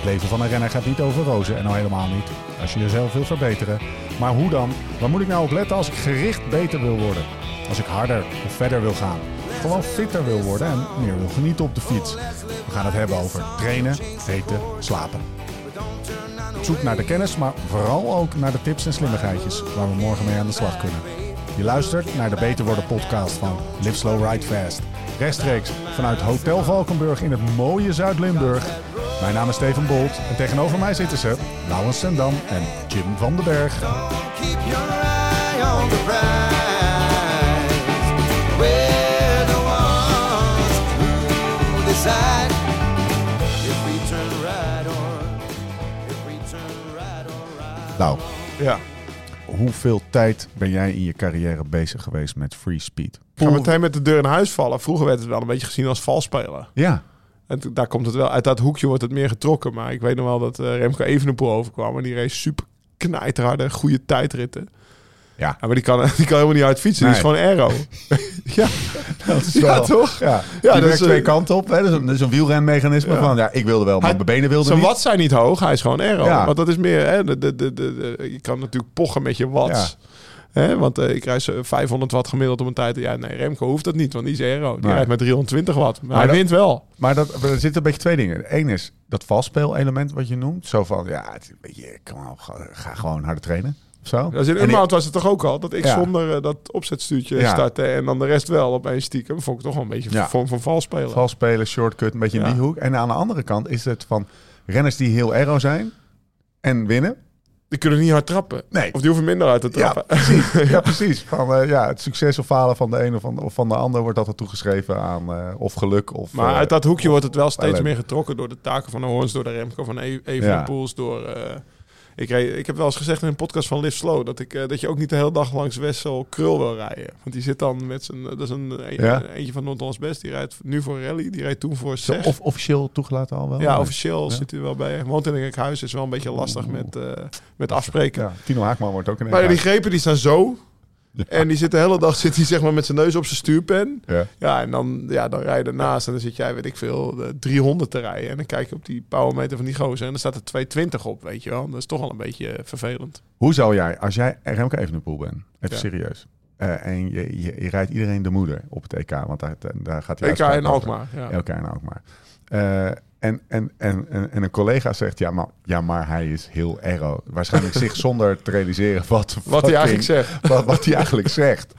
Het leven van een renner gaat niet over rozen en nou helemaal niet. Als je jezelf wil verbeteren. Maar hoe dan? Waar moet ik nou op letten als ik gericht beter wil worden? Als ik harder of verder wil gaan? Gewoon fitter wil worden en meer wil genieten op de fiets. We gaan het hebben over trainen, eten, slapen. Zoek naar de kennis, maar vooral ook naar de tips en slimmigheidjes waar we morgen mee aan de slag kunnen. Je luistert naar de Beter Worden podcast van Live Slow Ride Fast. Rechtstreeks vanuit Hotel Valkenburg in het mooie Zuid-Limburg. Mijn naam is Steven Bolt en tegenover mij zitten ze Laurens Sendam en Jim van den Berg. Nou, Ja. hoeveel tijd ben jij in je carrière bezig geweest met free speed? Ik ga meteen met de deur in huis vallen. Vroeger werd het wel een beetje gezien als valspelen. Ja, En daar komt het wel. Uit dat hoekje wordt het meer getrokken. Maar ik weet nog wel dat eh, Remco Evenepoel overkwam. En die race super knijterharde, goede tijdritten. ja. Ja, maar die kan, die kan helemaal niet uit fietsen. Die is gewoon aero. ja, Dat is ja, toch? Ja, Ja, ja dat is twee eh, kanten op. Hè? Dat is een, wielrenmechanisme Ja. van, ja, ik wilde wel, maar Hij- mijn benen wilden Zijn niet. watts zijn niet hoog. Hij is gewoon aero. Ja. Want dat is meer... Hè, de, de, de, de, je kan natuurlijk pochen met je watts. Hè, want eh, ik rijd zo 500 watt gemiddeld op een tijd. Ja, nee, Remco hoeft dat niet, want die is aero. Die Nee. rijdt met 320 watt. Maar, Maar hij dat- wint wel. Maar dat, er zitten een beetje twee dingen. Eén is dat valspeel-element wat je noemt. Zo van, ja, het, is een beetje, kom op, ga, ga gewoon harder trainen. Zo. Dus in was het toch ook al dat ik Ja. zonder eh, dat opzetstuurtje Ja. startte en dan de rest wel op één stiekem. Vond ik toch wel een beetje Ja. een vorm van vals spelen. Valspelen, shortcut, een beetje in die hoek. En aan de andere kant is het van renners die heel aero zijn en winnen. Die kunnen niet hard trappen. Nee. Of die hoeven minder uit te Ja, trappen. precies. Ja, precies. Van, eh, ja, het succes of falen van de een of van, of van de ander wordt altijd toegeschreven aan eh, of geluk of... Maar eh, uit dat hoekje wordt het wel steeds meer getrokken door de taken van de Hoorns, door de Remco van e Evenepoels, door... eh, ik, reed, ik heb wel eens gezegd in een podcast van Live Slow dat, ik, eh, dat je ook niet de hele dag langs Wessel Krul wil rijden. Want die zit dan met zijn... Dat is een, een- Ja. eentje van Noord-Hollands Best. Die rijdt nu voor Rally. Die rijdt toen voor zo Zeg. of, officieel toegelaten al wel? ja, officieel Ja. zit hij wel bij. Woont in een huis, is wel een beetje lastig met, eh, met afspreken. Ja, Tino Haakman wordt ook in Maar die grepen die staan zo. En die zit de hele dag zit hij zeg maar met zijn neus op zijn stuurpen. Ja. Ja, en dan, ja, dan rij je ernaast en dan zit jij, weet ik veel, de 300 te rijden. En dan kijk je op die powermeter van die gozer en dan staat er 220 op, weet je wel. Dat is toch wel een beetje eh, vervelend. Hoe zou jij, als jij Remco Evenepoel bent, even Ja. serieus, eh, en je, je, je rijdt iedereen de moeder op het EK, want daar, daar gaat hij EK en. Alkmaar. Ja. EK en Alkmaar. Eh, en, en, en, en, en een collega zegt, ja maar, ja, maar hij is heel aero. Waarschijnlijk zich zonder te realiseren wat, Wat hij eigenlijk zegt. Wat, wat hij eigenlijk zegt.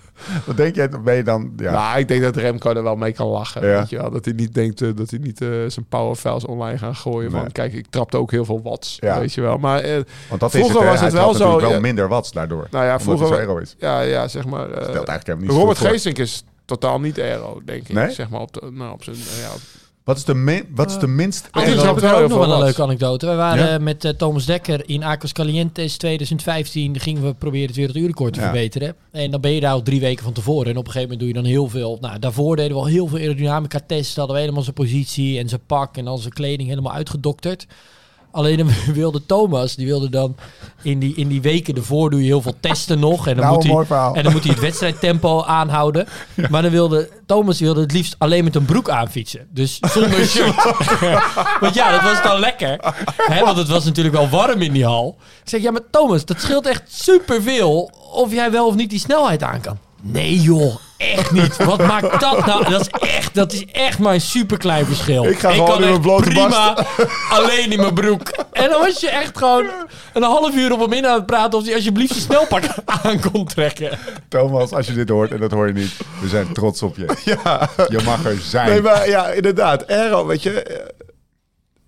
Wat denk jij, ben je dan... Ja, Nou, ik denk dat Remco er wel mee kan lachen. Ja. Weet je wel? Dat hij niet denkt eh, dat hij niet eh, zijn powerfiles online gaat gooien. Nee. Van kijk, ik trapte ook heel veel watts. Ja. Weet je wel. Maar want dat vroeger is het, was Hij het wel zo, wel minder watts daardoor. nou ja, vroeger... zo aero is. Ja, ja, zeg maar... Stelt eigenlijk niet Robert. Geesink is totaal niet aero, denk ik. Nee? Zeg maar op, de, nou, op zijn... Ja, Wat is de, min, wat is de minst Oh, Ik heb wel ook nog wel een leuke anekdote. We waren Ja? eh, met eh, Thomas Dekker in Aquas Calientes 2015. Gingen we proberen het werelduurrecord te Ja. verbeteren. En dan ben je daar al drie weken van tevoren. En op een gegeven moment doe je dan heel veel. Nou, daarvoor deden we al heel veel aerodynamica testen. Hadden we helemaal zijn positie en zijn pak en al zijn kleding helemaal uitgedokterd. Alleen wilde Thomas, die wilde dan in die, in die weken ervoor doe je heel veel testen nog. En dan, Nou, moet, hij, en dan moet hij het wedstrijdtempo aanhouden. Maar dan wilde Thomas wilde het liefst alleen met een broek aanfietsen. Dus zonder shirt. want ja, dat was dan lekker. Hè, want het was natuurlijk wel warm in die hal. Ik zeg, ja, maar Thomas, dat scheelt echt superveel of jij wel of niet die snelheid aan kan. Nee joh, echt niet. Wat maakt dat nou? Dat is echt, dat is echt maar een superklein verschil. Ik ga gewoon kan in mijn blote prima alleen in mijn broek. En dan was je echt gewoon een half uur op hem in aan het praten of hij alsjeblieft je snelpak aan kon trekken. Thomas, als je dit hoort, en dat hoor je niet, we zijn trots op je. ja. Je mag er zijn. Nee, maar ja, inderdaad. Aero, weet je...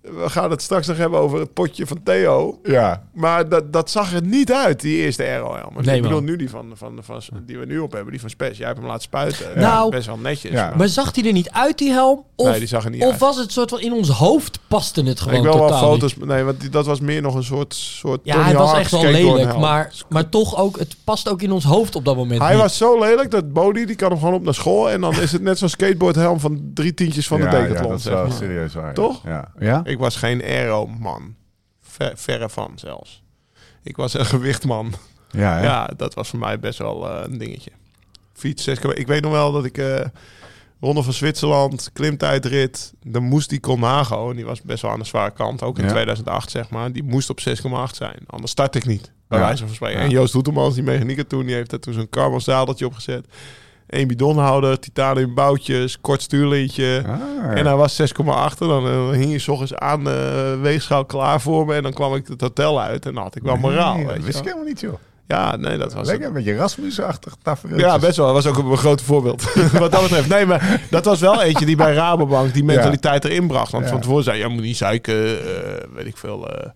we gaan het straks nog hebben over het potje van Theo. Ja. Maar dat, dat zag er niet uit, die eerste aero-helm. Nee, ik bedoel man. nu die, van, van, van, die we nu op hebben, die van Spes. Jij hebt hem laten spuiten. Nou, best wel netjes. Ja. maar- Maar zag hij er niet uit, die helm? Of, Nee, die zag er niet of uit. was het soort van in ons hoofd paste het gewoon ik wil wel foto's. niet? Nee, want die, dat was meer nog een soort. soort Ja, Tony hij was echt wel lelijk, helm. maar, maar toch ook, het past ook in ons hoofd op dat moment Hij niet. was zo lelijk dat Bodie die kan hem gewoon op naar school. En dan is het net zo'n skateboardhelm van drie tientjes van ja, de Ja, Decathlon. dat is wel serieus waar. ja. Toch? Ja. ja? Ik was geen aero-man. Ver, verre van zelfs. Ik was een gewichtman. Ja, hè? Ja, dat was voor mij best wel eh, een dingetje. Fiets 6 km. Ik weet nog wel dat ik eh Ronde van Zwitserland, klimtijdrit, dan moest die Colnago, en die was best wel aan de zware kant, ook in Ja. 2008 zeg maar, die moest op 6,8 zijn. Anders start ik niet, bij Ja. wijze van spreken. Ja. En Joost Hoetemans, die mechanieker toen, die heeft daar toen zo'n carbon zadeltje opgezet. Eén bidonhouder, titanium boutjes, kort stuurlintje. Ah, ja. En hij was 6,8 en dan eh, hing je s ochtends aan de weegschaal klaar voor me. En dan kwam ik het hotel uit en dan had ik wel moraal. Nee, weet dat je wist ik helemaal niet, joh. Ja, nee, dat was Lekker, een beetje Rasmus-achtig tafereel. ja, best wel. Dat was ook een groot voorbeeld. Wat dat betreft. Nee, maar dat was wel eentje die bij Rabobank die mentaliteit erin bracht. Want Ja. van tevoren zei je, je moet niet zeiken. eh, weet ik veel. eh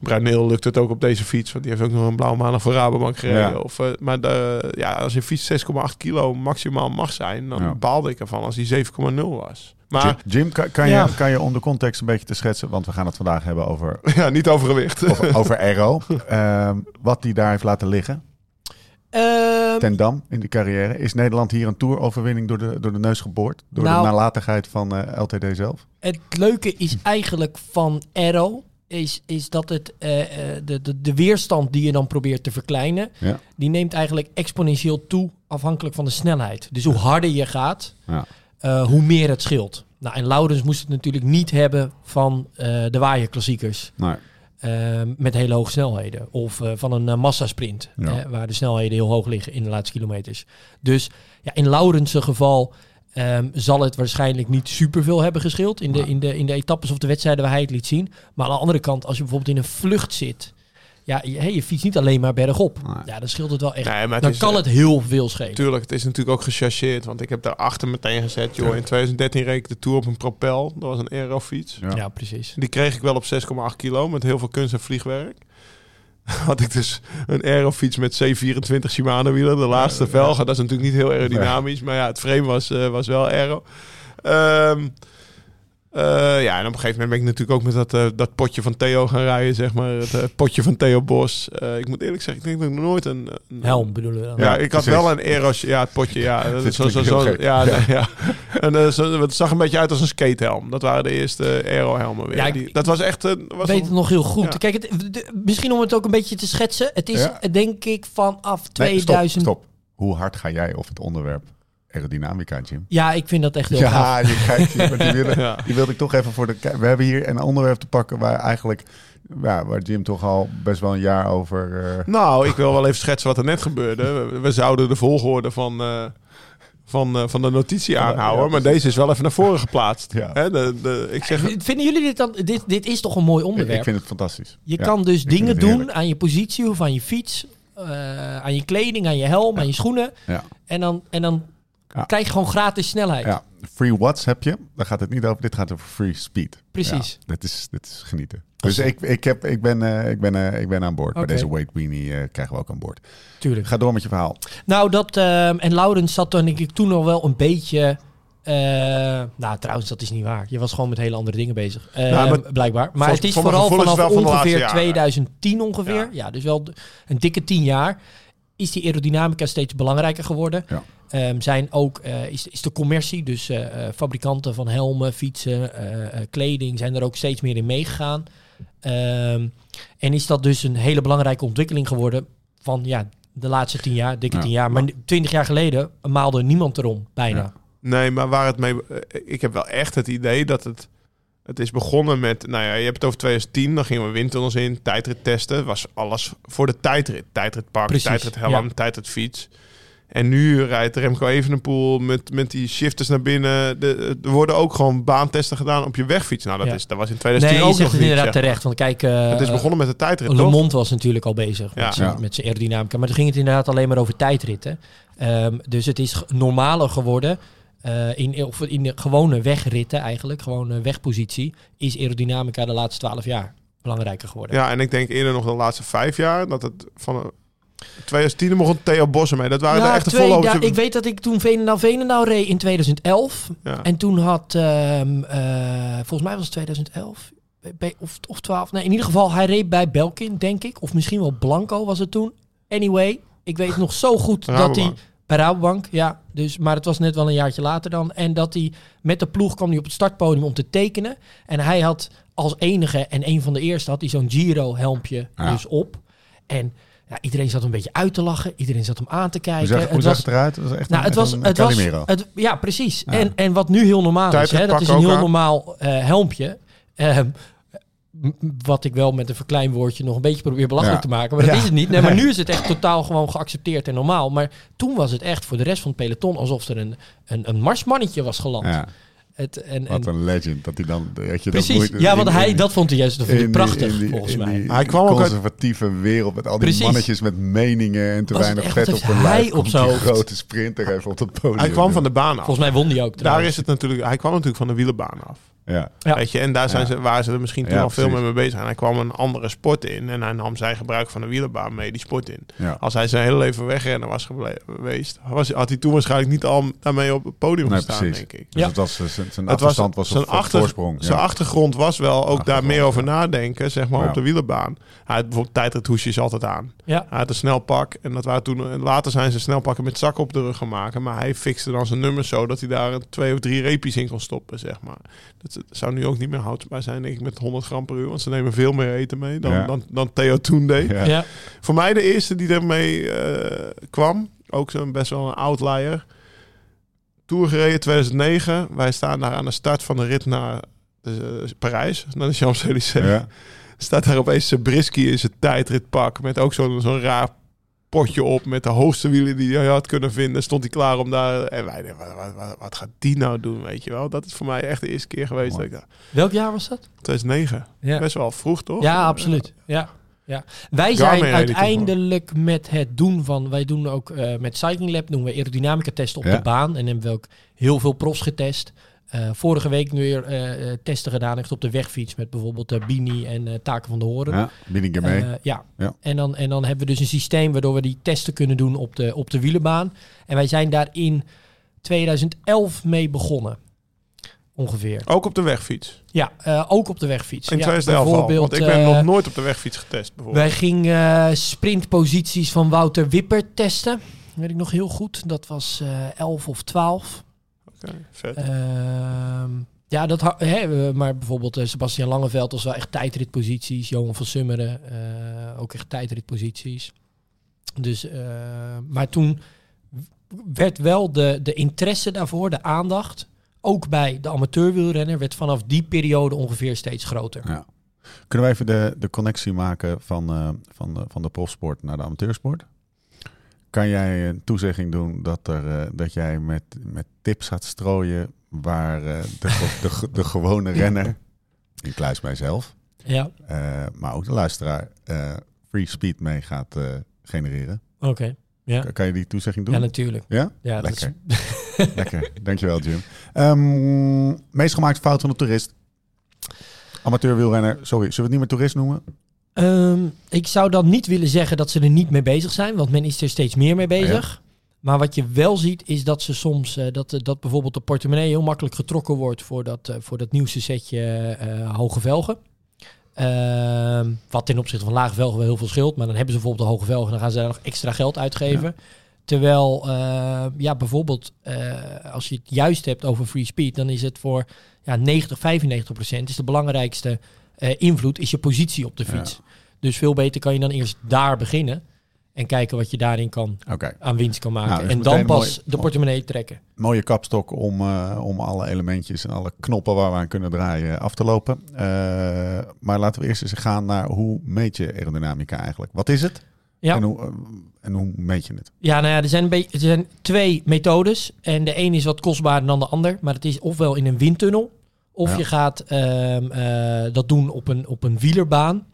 Bruineel lukt het ook op deze fiets. Want die heeft ook nog een blauwe maandag voor Rabobank gereden. Ja. Of, eh, maar de, ja, als je fiets 6,8 kilo maximaal mag zijn... dan Ja. baalde ik ervan als die 7,0 was. Maar Jim, kan, kan, Ja. je, kan je om de context een beetje te schetsen, want we gaan het vandaag hebben over, ja, niet over, over Aero. Ehm, wat hij daar heeft laten liggen. Ehm, Ten Dam in de carrière. Is Nederland hier een toeroverwinning door de, door de neus geboord? Door Nou- de nalatigheid van eh, LTD zelf? Het leuke is eigenlijk van Aero... Is, is dat het, eh, eh, de, de, de weerstand die je dan probeert te verkleinen... Ja. die neemt eigenlijk exponentieel toe afhankelijk van de snelheid. Dus hoe harder je gaat, Ja. eh, hoe meer het scheelt. Nou, en Laurens moest het natuurlijk niet hebben van de waaierklassiekers. Nee. met hele hoge snelheden. Of van een massasprint. Ja. waar de snelheden heel hoog liggen in de laatste kilometers. Dus ja, in Laurens' geval ehm, zal het waarschijnlijk niet superveel hebben gescheeld. In de, in, de, in de etappes of de wedstrijden waar hij het liet zien. Maar aan de andere kant, als je bijvoorbeeld in een vlucht zit. Ja, je, hey, je fietst niet alleen maar bergop. Nee. Ja, dan scheelt het wel echt. Nee, maar het dan is, kan eh, het heel veel schelen. Tuurlijk, het is natuurlijk ook gechargeerd. Want ik heb daarachter meteen gezet, joh, in 2013 reed ik de Tour op een Propel. Dat was een aerofiets. Ja. Ja, precies. Die kreeg ik wel op 6,8 kilo met heel veel kunst en vliegwerk. Had ik dus een aerofiets met C24 Shimano wielen, de laatste velgen. Dat is natuurlijk niet heel aerodynamisch, maar ja, het frame was, eh, was wel aero. Ehm, eh, ja, en op een gegeven moment ben ik natuurlijk ook met dat, eh, dat potje van Theo gaan rijden, zeg maar. Het eh, potje van Theo Bos. Eh, ik moet eerlijk zeggen, ik denk dat ik nog nooit een... een Helm bedoelen we dan. ja, Ja, ik had precies. wel een aero... Ja, het potje, ja. Dat zo, zo, zo, ja, ja. En, eh, zo, het zag een beetje uit als een skatehelm. Dat waren de eerste aero-helmen weer. Ja, ik- Die- dat was echt... een was weet het nog heel goed. Ja. Kijk, het, de- misschien om het ook een beetje te schetsen. Het is Ja. denk ik vanaf Nee, 2000... stop, stop. Hoe hard ga jij over het onderwerp aerodynamica, Jim? Ja, ik vind dat echt heel gaaf. Ja, je kijkt, die, wilde, Ja. die wilde ik toch even voor de... We hebben hier een onderwerp te pakken waar eigenlijk... Ja, waar Jim toch al best wel een jaar over... eh, Nou, ik wil wel even schetsen wat er net gebeurde. We, we zouden de volgorde van, eh, van, eh, van de notitie aanhouden. ja, maar deze is wel even naar voren geplaatst. Ja. Hè, de, de, ik zeg... Vinden jullie dit dan... Dit, dit is toch een mooi ik, onderwerp? ik vind het fantastisch. je Ja, kan dus ik dingen doen aan je positie of aan je fiets. eh, aan je kleding, aan je helm, aan je schoenen. Ja. En dan, en dan Ja. krijg je gewoon gratis snelheid. Ja, free watts heb je. Daar gaat het niet over. Dit gaat over free speed. Precies. Ja, dit, is, dit is genieten. Dus ik, ik, heb, ik, ben, eh, ik, ben, eh, ik ben aan boord. Bij deze weight weenie eh, krijgen we ook aan boord. Tuurlijk. Ga door met je verhaal. Nou, dat... ehm, en Laurens zat dan denk ik toen al wel een beetje... nou, trouwens, dat is niet waar. Je was gewoon met hele andere dingen bezig. Ehm, Ja, maar- blijkbaar. Maar het is vooral vanaf van ongeveer laatste jaren. 2010 ongeveer. Ja. Dus wel een dikke tien jaar. Is die aerodynamica steeds belangrijker geworden. Ja. Ehm, zijn ook, eh, is, is de commercie, dus eh, eh, fabrikanten van helmen, fietsen, eh, eh, kleding, zijn er ook steeds meer in meegegaan. Ehm, en is dat dus een hele belangrijke ontwikkeling geworden van ja, de laatste tien jaar, dikke Ja. tien jaar. Maar twintig jaar geleden maalde niemand erom, bijna. Ja. Nee, maar waar het mee... Ik heb wel echt het idee dat het... Het is begonnen met... Nou ja, je hebt het over 2010. Dan gingen we windtunnels in. Tijdrit testen. Was alles voor de tijdrit. Tijdritpark, Precies, tijdrithelm, ja. tijdritfiets. En nu rijdt Remco Evenepoel met, met die shifters naar binnen. De, er worden ook gewoon baantesten gedaan op je wegfiets. Nou, dat, Ja. is, dat was in 2010 Nee, je ook nog het niet. inderdaad zeg maar. terecht. Want kijk, eh, Het is begonnen met de tijdrit, Le? Monde was natuurlijk al bezig Ja. met, zijn, Ja. met zijn aerodynamica. Maar toen ging het inderdaad alleen maar over tijdritten. Ehm, dus het is normaler geworden eh, in, of in de gewone wegritten eigenlijk, gewoon eh, wegpositie, is aerodynamica de laatste twaalf jaar belangrijker geworden. Ja, en ik denk eerder nog de laatste vijf jaar dat het van een 2010 begon Theo Bossen mee. Dat waren de echte twee- ja, ik weet dat ik toen Veenendaal Veenendaal reed in 2011. Ja. En toen had, ehm, eh, volgens mij was het 2011 bij- of, of 12. Nee, in ieder geval, hij reed bij Belkin, denk ik. Of misschien wel Blanco was het toen. Anyway, ik weet nog zo goed dat hij... Rabobank. Bij Rabobank, ja. Dus, maar het was net wel een jaartje later dan. En dat hij met de ploeg kwam hij op het startpodium om te tekenen. En hij had als enige en een van de eerste had hij zo'n Giro-helmpje Ja. dus op. En ja, iedereen zat een beetje uit te lachen. Iedereen zat hem aan te kijken. Hoe zag, hoe het zag was, het eruit? Het was echt nou, een, het was, een het was, het, ja, precies. Ja. En, en wat nu heel normaal is, hè, dat is een heel aan. normaal eh, helmpje. Ehm, wat ik wel met een verkleinwoordje nog een beetje probeer belachelijk Ja. te maken. Maar dat Ja. is het niet. Nee, maar nu is het echt totaal gewoon geaccepteerd en normaal. Maar toen was het echt voor de rest van het peloton alsof er een, een, een marsmannetje was geland. ja, Het, en, wat en, een legend. Dat hij dan... Dat je dat precies. nooit- ja, want in- hij, in- dat vond hij juist dat vond hij in die- prachtig, die- volgens mij. die Hij kwam ook uit- conservatieve wereld met al die Precies. mannetjes met meningen en te Was weinig vet op hun hij lijf. op hoofd- grote sprinter even op het podium. Hij kwam van de baan af. Volgens mij won hij ook Daar is het natuurlijk, hij kwam natuurlijk van de wielerbaan af. Ja, Ja. Weet je, en daar zijn Ja. ze, waren ze er misschien toen Ja, al veel mee mee bezig. En hij kwam een andere sport in en hij nam zijn gebruik van de wielerbaan mee die sport in. ja. Als hij zijn hele leven wegrennen was geweest, was, had hij toen waarschijnlijk niet al daarmee op het podium Nee, gestaan, precies. denk ik. Dus Ja. het was, eh, zijn, zijn Het achterstand was, zijn, achter- voorsprong. zijn achtergrond was wel ook daar meer over ja. nadenken, zeg maar, Ja. op de wielerbaan. Hij had bijvoorbeeld tijdrithoesjes altijd aan. Ja. Hij had een snelpak en dat waren toen, en later zijn ze snelpakken met zakken op de rug gaan maken. Maar hij fixte dan zijn nummers zo dat hij daar een twee of drie reepjes in kon stoppen, zeg maar. Dat zou nu ook niet meer houdbaar zijn, denk ik, met 100 gram per uur. Want ze nemen veel meer eten mee dan, Ja. dan, dan Theo toen deed. Ja. Ja. Voor mij de eerste die ermee eh, kwam. Ook zo'n best wel een outlier. Tour gereden 2009. Wij staan daar aan de start van de rit naar de, eh, Parijs. Naar de Champs-Élysées. Ja. Staat daar opeens Sabrisky in zijn tijdritpak. Met ook zo'n zo'n raar potje op. Met de hoogste wielen die hij had kunnen vinden. Stond hij klaar om daar... En wij wat, wat, wat, wat gaat die nou doen, weet je wel? Dat is voor mij echt de eerste keer geweest. Dat ik, dacht, Welk jaar was dat? 2009. Ja. Best wel vroeg, toch? Ja, absoluut. Ja. Ja. Wij Garmin zijn uiteindelijk met het doen van... Wij doen ook eh, met Cycling Lab doen we aerodynamica testen op Ja. de baan. En hebben we ook heel veel profs getest. Eh, vorige week nu weer eh, eh, testen gedaan echt op de wegfiets. Met bijvoorbeeld eh, Bini en eh Taken van de Horen. Ja, Binninger mee. Ja. Ja. En, dan, en dan hebben we dus een systeem waardoor we die testen kunnen doen op de, op de wielenbaan. En wij zijn daar in 2011 mee begonnen. Ongeveer. Ook op de wegfiets. Ja, eh, ook op de wegfiets. In ja, 2011 al. bijvoorbeeld, Want ik ben nog nooit op de wegfiets getest, bijvoorbeeld. Wij gingen sprintposities van Wouter Wipper testen. Weet ik nog heel goed. Dat was eh 11 of 12. Vet. Ehm, ja, dat, hè, maar bijvoorbeeld eh, Sebastian Langeveld was wel echt tijdritposities. Johan van Summeren eh, ook echt tijdritposities. Dus, eh, maar toen werd wel de, de interesse daarvoor, de aandacht, ook bij de amateurwielrenner, werd vanaf die periode ongeveer steeds groter. Ja. Kunnen wij even de, de connectie maken van, eh, van, de, van de profsport naar de amateursport? Kan jij een toezegging doen dat, er, eh, dat jij met, met tips gaat strooien waar eh, de, de, de gewone renner, ik kluis mijzelf, Ja, eh, maar ook de luisteraar, free speed mee gaat genereren? oké. Ja. Kan- je die toezegging doen? ja, natuurlijk. Ja? Ja, dat is, Lekker. Lekker. Dankjewel, Jim. Ehm, meest gemaakte fout van de toerist? Amateurwielrenner. Sorry, zullen we het niet meer toerist noemen? Ehm, ik zou dan niet willen zeggen dat ze er niet mee bezig zijn, want men is er steeds meer mee bezig. Maar wat je wel ziet is dat ze soms, eh, dat, dat bijvoorbeeld de portemonnee heel makkelijk getrokken wordt voor dat, eh, voor dat nieuwste setje eh, hoge velgen. Ehm, wat ten opzichte van lage velgen wel heel veel scheelt, maar dan hebben ze bijvoorbeeld de hoge velgen en dan gaan ze daar nog extra geld uitgeven. Terwijl, ja, bijvoorbeeld als je het juist hebt over free speed, dan is het voor ja, 90, 95 procent is de belangrijkste eh, invloed is je positie op de fiets. Dus veel beter kan je dan eerst daar beginnen en kijken wat je daarin kan Oké. aan winst kan maken. Nou, is en dan pas de portemonnee trekken. Mooie kapstok om, eh, om alle elementjes en alle knoppen waar we aan kunnen draaien af te lopen. Eh, maar laten we eerst eens gaan naar hoe meet je aerodynamica eigenlijk? Wat is het? Ja. En, hoe, en hoe meet je het? Ja, nou ja, er zijn, er zijn twee methodes. En de een is wat kostbaarder dan de ander. Maar het is ofwel in een windtunnel. Of Ja. je gaat ehm, eh, dat doen op een, op een wielerbaan.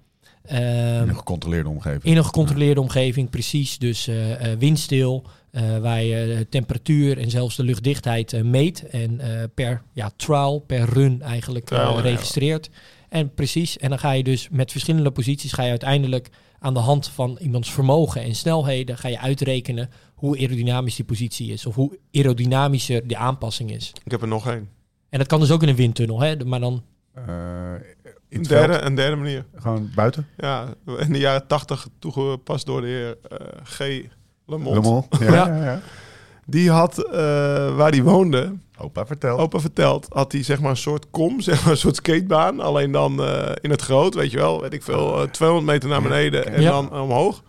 Ehm, In een gecontroleerde omgeving. in een gecontroleerde omgeving, precies. Dus eh, eh, windstil. eh, waar je de temperatuur en zelfs de luchtdichtheid eh, meet. En eh, per ja, trial, per run eigenlijk Trial, ja. registreert. En precies, en dan ga je dus met verschillende posities ga je uiteindelijk aan de hand van iemands vermogen en snelheden ga je uitrekenen hoe aerodynamisch die positie is. Of hoe aerodynamischer die aanpassing is. Ik heb er nog één. En dat kan dus ook in een windtunnel, hè? maar dan Eh, Een derde, een derde manier. gewoon buiten. Ja, in de jaren tachtig toegepast door de heer eh, G. Lemond. Le Mans. Ja, Ja. ja. ja. Die had, eh, waar hij woonde, Opa, vertel. opa verteld, had hij zeg maar een soort kom, zeg maar een soort skatebaan. Alleen dan eh, in het groot, weet je wel, weet ik veel, eh, 200 meter naar beneden en Ja. dan omhoog.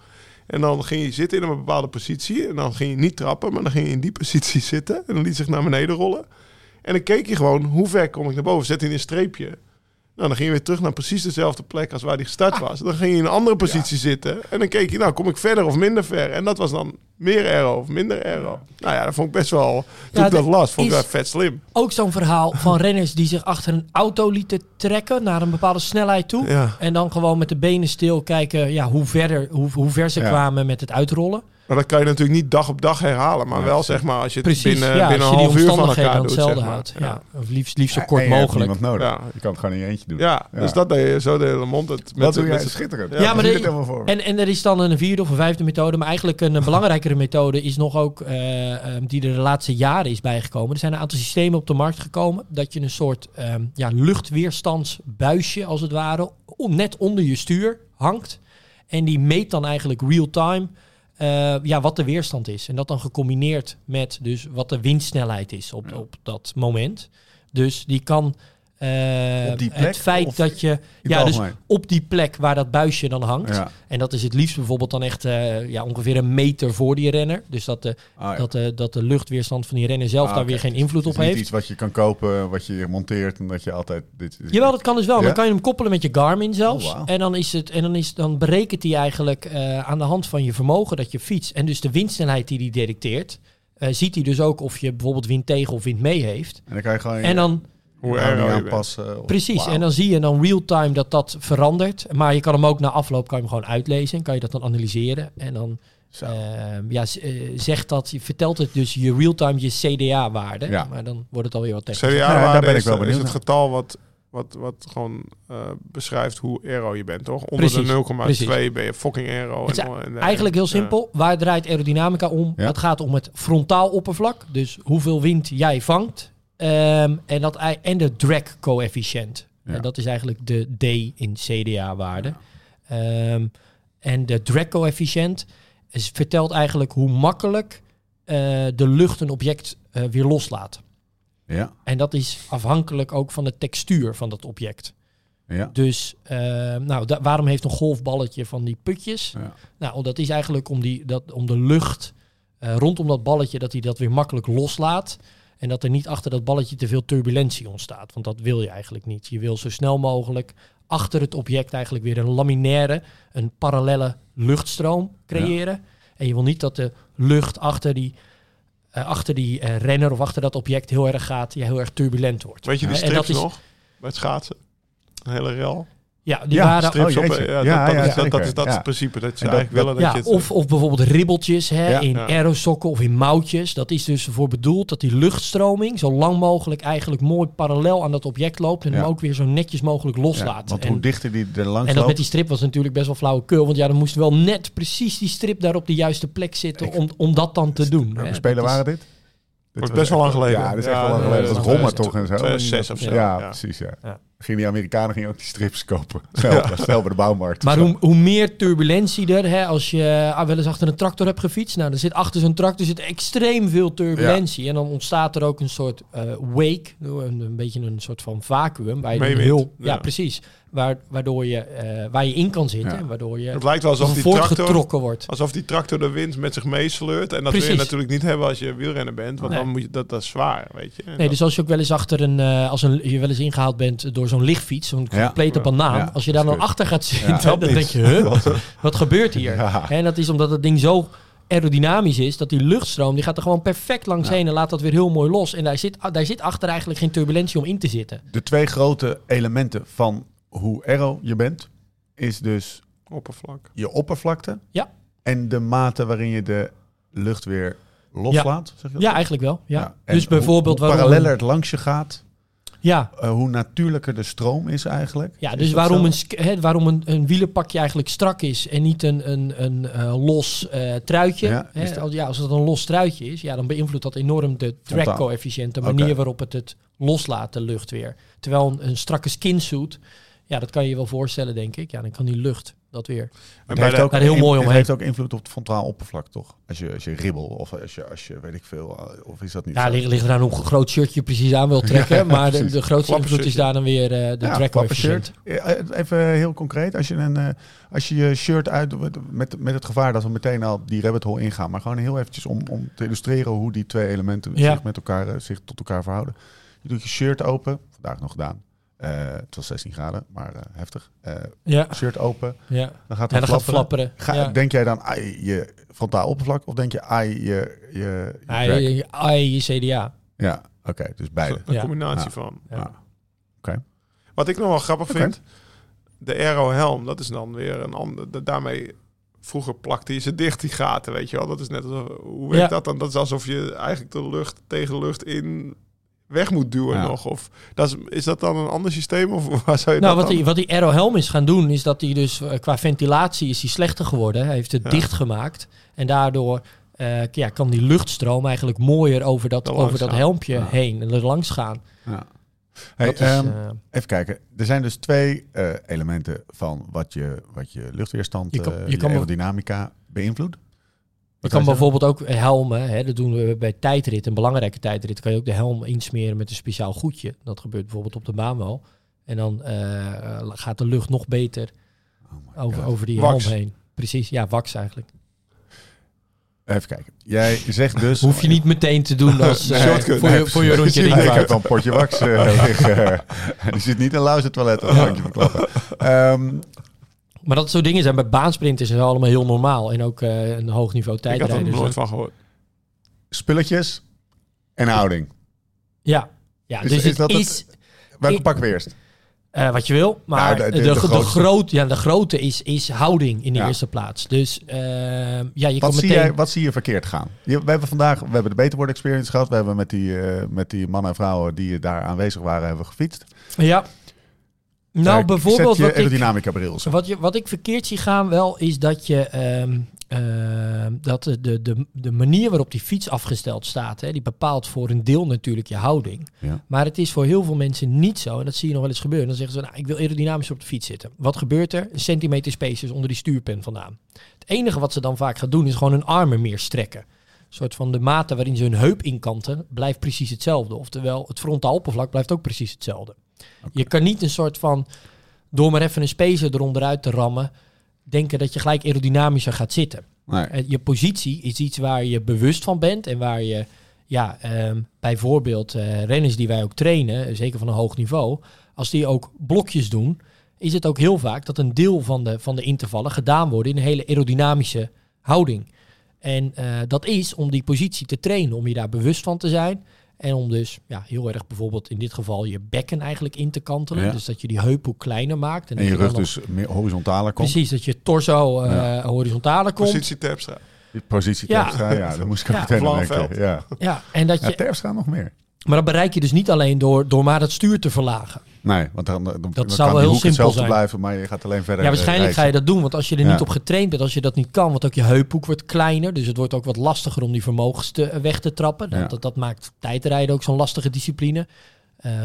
En dan ging je zitten in een bepaalde positie en dan ging je niet trappen, maar dan ging je in die positie zitten en dan liet zich naar beneden rollen. En dan keek je gewoon, hoe ver kom ik naar boven? Zet hij in een streepje. Nou, dan ging je weer terug naar precies dezelfde plek als waar hij gestart was. Dan ging je in een andere positie zitten. En dan keek je, nou, kom ik verder of minder ver? En dat was dan meer aero of minder aero. Nou ja, dat vond ik best wel... Toen Ja, ik dat dat las, vond ik dat vet slim. ook zo'n verhaal van renners die zich achter een auto lieten trekken naar een bepaalde snelheid toe. Ja. En dan gewoon met de benen stil kijken ja, hoe, verder, hoe, hoe ver ze Ja. kwamen met het uitrollen. Maar dat kan je natuurlijk niet dag op dag herhalen. Maar Ja, wel, zeg maar, als je het Precies, binnen, ja, binnen als een je die half uur van omstandigheden elkaar doet, hetzelfde zeg maar. houdt. Ja. Ja. Of liefst, liefst zo Ja, kort en je hebt mogelijk. niemand nodig. Ja. Je kan het gewoon in je eentje doen. Ja, dus dat deed je zo de hele mond. Het, met de- doe jij met de- schitterend. Ja, Ja, maar de- het voor. En, en er is dan een vierde of een vijfde methode. Maar eigenlijk een belangrijkere methode is nog ook eh, ehm, die er de laatste jaren is bijgekomen. Er zijn een aantal systemen op de markt gekomen. Dat je een soort ehm, ja, luchtweerstandsbuisje als het ware net onder je stuur hangt. En die meet dan eigenlijk real-time eh, ja, wat de weerstand is. En dat dan gecombineerd met dus wat de windsnelheid is op, op dat moment. Dus die kan eh, Op die plek het feit dat je ja, dus op die plek waar dat buisje dan hangt. Ja. En dat is het liefst bijvoorbeeld dan echt eh, ja, ongeveer een meter voor die renner. Dus dat de, Ah, ja. dat de, dat de luchtweerstand van die renner zelf Ah, daar weer geen invloed op heeft. iets wat je kan kopen, wat je monteert en dat je altijd... Dit, dit- Jawel, dat kan dus wel. Ja? Dan kan je hem koppelen met je Garmin zelfs. Oh. En dan is het en dan is dan berekent hij eigenlijk eh, aan de hand van je vermogen dat je fietst en dus de windsnelheid die hij detecteert, ziet hij dus ook of je bijvoorbeeld wind tegen of wind mee heeft. En dan kan je gewoon En dan Hoe je bent. aanpassen. of- Precies, en dan zie je dan real-time dat dat verandert. Maar je kan hem ook na afloop kan je hem gewoon uitlezen. Kan je dat dan analyseren. En dan Zo. eh, ja, eh, zegt dat, je vertelt het dus je real-time je CDA-waarde. Ja. Maar dan wordt het alweer wat technisch. CDA Ja, daar ben ik is, wel is benieuwd het getal wat, wat, wat gewoon eh, beschrijft hoe aero je bent, toch? Onder Precies, de 0,2 precies. ben je fucking aero. Het is en- en- Eigenlijk heel ja. simpel. Waar draait aerodynamica om? Ja. Het gaat om het frontaal oppervlak. Dus hoeveel wind jij vangt. Ehm, en, dat, en de drag coëfficiënt. Ja. En dat is eigenlijk de D in CDA-waarde. Ehm, en de drag coëfficiënt is- vertelt eigenlijk hoe makkelijk eh, de lucht een object eh, weer loslaat. Ja, En dat is afhankelijk ook van de textuur van dat object. ja. Dus eh, nou, da- waarom heeft een golfballetje van die putjes? Ja. Nou, dat is eigenlijk om, die, dat, om de lucht eh, rondom dat balletje, dat hij dat weer makkelijk loslaat. En dat er niet achter dat balletje te veel turbulentie ontstaat. Want dat wil je eigenlijk niet. Je wil zo snel mogelijk achter het object eigenlijk weer een laminaire, een parallelle luchtstroom creëren. En je wil niet dat de lucht achter die, eh, achter die eh, renner of achter dat object heel erg gaat, ja, heel erg turbulent wordt. Weet je die dat strips nog? Bij het schaatsen? Een hele rel. Ja, die Ja, waren Strips Oh, op, jeetje. ja, Ja, dat, dat, ja, is, dat, is dat is Ja. het principe. Dat ze dat- eigenlijk willen dat, Ja, je het... of, of bijvoorbeeld ribbeltjes hè, Ja. in Ja. aerosokken of in moutjes. Dat is dus ervoor bedoeld dat die luchtstroming zo lang mogelijk eigenlijk mooi parallel aan dat object loopt. En Ja. hem ook weer zo netjes mogelijk Ja, loslaat. want en, hoe dichter die er langs en dat loopt... met die strip was natuurlijk best wel flauwekul. Want ja, dan moest wel net precies die strip daar op de juiste plek zitten Ik- om, om dat dan te doen. Welke spelen is- waren dit? Dat is best wel lang geleden. Ja, dat is echt wel lang geleden. Dat ja, Rommer ja, toch en zo. 2006 of zo. Ja, Ja. precies. Ja. Gingen die Amerikanen gingen ook die strips kopen. Snel bij de bouwmarkt. Maar hoe, hoe meer turbulentie er, hè, als je ah, wel eens achter een tractor hebt gefietst, nou, er zit achter zo'n tractor zit extreem veel turbulentie. En dan ontstaat er ook een soort eh, wake, een, een beetje een soort van vacuüm, waar je dan Meewind, heel, ja. ja. precies, waardoor je, eh, waar je in kan zitten, Ja. waardoor je Het lijkt wel alsof die tractor, voortgetrokken wordt. alsof die tractor de wind met zich meesleurt. En dat wil je natuurlijk niet hebben als je wielrenner bent. Want Nee. dan moet je, dat, dat is zwaar, weet je. En Nee, dat- dus als je ook wel eens achter een, eh, als een, je wel eens ingehaald bent door zo'n lichtfiets, zo'n Ja. complete banaan, Ja, als je daar dan achter gaat zitten, Ja, dan denk je, huh, wat gebeurt hier? Ja. En dat is omdat het ding zo aerodynamisch is, dat die luchtstroom, die gaat er gewoon perfect langs Ja. heen en laat dat weer heel mooi los. En daar zit, daar zit achter eigenlijk geen turbulentie om in te zitten. De twee grote elementen van hoe aero je bent, is dus oppervlak. je oppervlakte Ja. en de mate waarin je de lucht weer loslaat. Zeg je dat? Ja, eigenlijk wel. Ja. Ja. En Dus bijvoorbeeld hoe, waarom... paralleller het langs je gaat, Ja, eh, hoe natuurlijker de stroom is eigenlijk. ja Is dus dat waarom, zo? een, sk- hè, waarom een, een wielerpakje eigenlijk strak is en niet een, een, een eh, los eh, truitje. Ja, hè, is dat- als, ja, als het een los truitje is, ja, dan beïnvloedt dat enorm de Frontaal. drag-coëfficiënt, de Oké. manier waarop het het loslaat, de lucht weer. Terwijl een, een strakke skinsuit, ja, dat kan je je wel voorstellen, denk ik. Ja, dan kan die lucht dat weer. Het bij heeft ook, heel in- mooi het heeft ook invloed op het frontaal oppervlak, toch? Als je, als je ribbel of als je, als je weet ik veel, eh, of is dat niet Ja, ligt, ligt eraan hoe groot shirt je precies aan wil trekken. maar de, grootste invloed is daar dan weer eh, de Ja, drag-coëfficiënt. klappershirt. Eh, Even heel concreet, als je, een, als je je shirt uit met, met het gevaar dat we meteen al die rabbit hole ingaan, maar gewoon heel eventjes om, om te illustreren hoe die twee elementen Ja. zich met elkaar, zich tot elkaar verhouden. Je doet je shirt open, vandaag nog gedaan. Eh, het was 16 graden, maar eh, heftig. Eh, Ja, shirt open, ja. dan gaat En het dan gaat flapperen. flapperen. Ga, ja. Denk jij dan ai, je frontaal oppervlak of denk je ai, je, je, je je, ai, je CDA. Ja, oké, dus beide. Een Ja. combinatie Ja. van. Ja. Ja. Wat ik nog wel grappig Oké. vind, de Aero helm, dat is dan weer een ander. da- Daarmee vroeger plakte je ze dicht die gaten, weet je wel. Dat is net als, hoe werkt Ja. dat dan? Dat is alsof je eigenlijk de lucht tegen de lucht in weg moet duwen Ja. nog. Of dat is, is dat dan een ander systeem of waar zou je Nou, wat dan? die, wat die Aero Helm is gaan doen, is dat hij dus eh, qua ventilatie is hij slechter geworden. Hij heeft het Ja. dicht gemaakt. En daardoor eh, ja, kan die luchtstroom eigenlijk mooier over dat, Er over dat helmpje Ja. heen en er langs gaan. Ja. Hey, dat is, ehm, eh, Even kijken. Er zijn dus twee eh, elementen van wat je, wat je luchtweerstand, Je kan- eh, je aerodynamica beïnvloedt. Je kan zeggen? bijvoorbeeld ook helmen, hè, dat doen we bij tijdrit, een belangrijke tijdrit, kan je ook de helm insmeren met een speciaal goedje. Dat gebeurt bijvoorbeeld op de baan wel. En dan eh, eh, gaat de lucht nog beter Oh over, over die Wax. helm heen. Precies, ja, wax eigenlijk. Even kijken. Jij zegt dus... Hoef je niet meteen te doen als eh, Shortcut. voor, je, voor je rondje ik heb wel een potje wax eh, liggen. Die zit niet in Lauze toilet, dat kan ik je verklappen. Ehm, Maar dat soort dingen zijn bij baansprinters en zo allemaal heel normaal. En ook eh, een hoog niveau ik had er nooit van gehoord. spulletjes en houding. Ja, ja Is- dus is het dat het- is Welke pakken we eerst? eh, wat je wil. Maar Nou, de- de, de- de, de de, grootste. groot, ja, de grote is, is houding in de Ja. eerste plaats. Dus eh, ja, je Wat kan zie, meteen... jij, wat zie je verkeerd gaan? Je- we hebben vandaag we hebben de Beterword Experience gehad. We hebben met die, eh, met die mannen en vrouwen die daar aanwezig waren, hebben we gefietst. Ja. Nou, bijvoorbeeld wat ik, aerodynamica bril wat, je, wat ik verkeerd zie gaan wel, is dat je... ehm, ehm, dat de, de, de, manier waarop die fiets afgesteld staat, hè, die bepaalt voor een deel natuurlijk je houding. Ja. Maar het is voor heel veel mensen niet zo. En dat zie je nog wel eens gebeuren. Dan zeggen ze, nou, ik wil aerodynamisch op de fiets zitten. Wat gebeurt er? Een centimeter spaces onder die stuurpen vandaan. Het enige wat ze dan vaak gaan doen, is gewoon hun armen meer strekken. Een soort van de mate waarin ze hun heup inkanten, blijft precies hetzelfde. Oftewel, het frontaal oppervlak blijft ook precies hetzelfde. Je kan niet een soort van, door maar even een spacer eronderuit te rammen, denken dat je gelijk aerodynamischer gaat zitten. Nee. Eh, Je positie is iets waar je bewust van bent en waar je, ja, ehm, bijvoorbeeld eh, renners die wij ook trainen, zeker van een hoog niveau, als die ook blokjes doen, is het ook heel vaak dat een deel van de, van de intervallen gedaan worden in een hele aerodynamische houding. En eh, dat is om die positie te trainen, om je daar bewust van te zijn. En om dus ja, heel erg bijvoorbeeld in dit geval je bekken eigenlijk in te kantelen. Ja. Dus dat je die heuphoek kleiner maakt. En dat je dan rug nog- dus meer horizontaler komt. Precies, dat je torso eh Ja. horizontaler komt. Positie Terpstra. Die positie Ja. Terpstra, ja, daar moest ik Ja. meteen aan denken. Ja. Ja, en dat ja, je, Terpstra nog meer. Maar dat bereik je dus niet alleen door, door maar het stuur te verlagen. Nee, want dan, dan, dan zou wel heel simpel zijn. blijven, maar je gaat alleen verder Ja, waarschijnlijk eh, ga je dat doen, want als je er Ja. niet op getraind bent, als je dat niet kan, want ook je heuphoek wordt kleiner, dus het wordt ook wat lastiger om die vermogens te, eh, weg te trappen. Dat, Ja. dat, dat maakt tijdrijden ook zo'n lastige discipline. Ehm,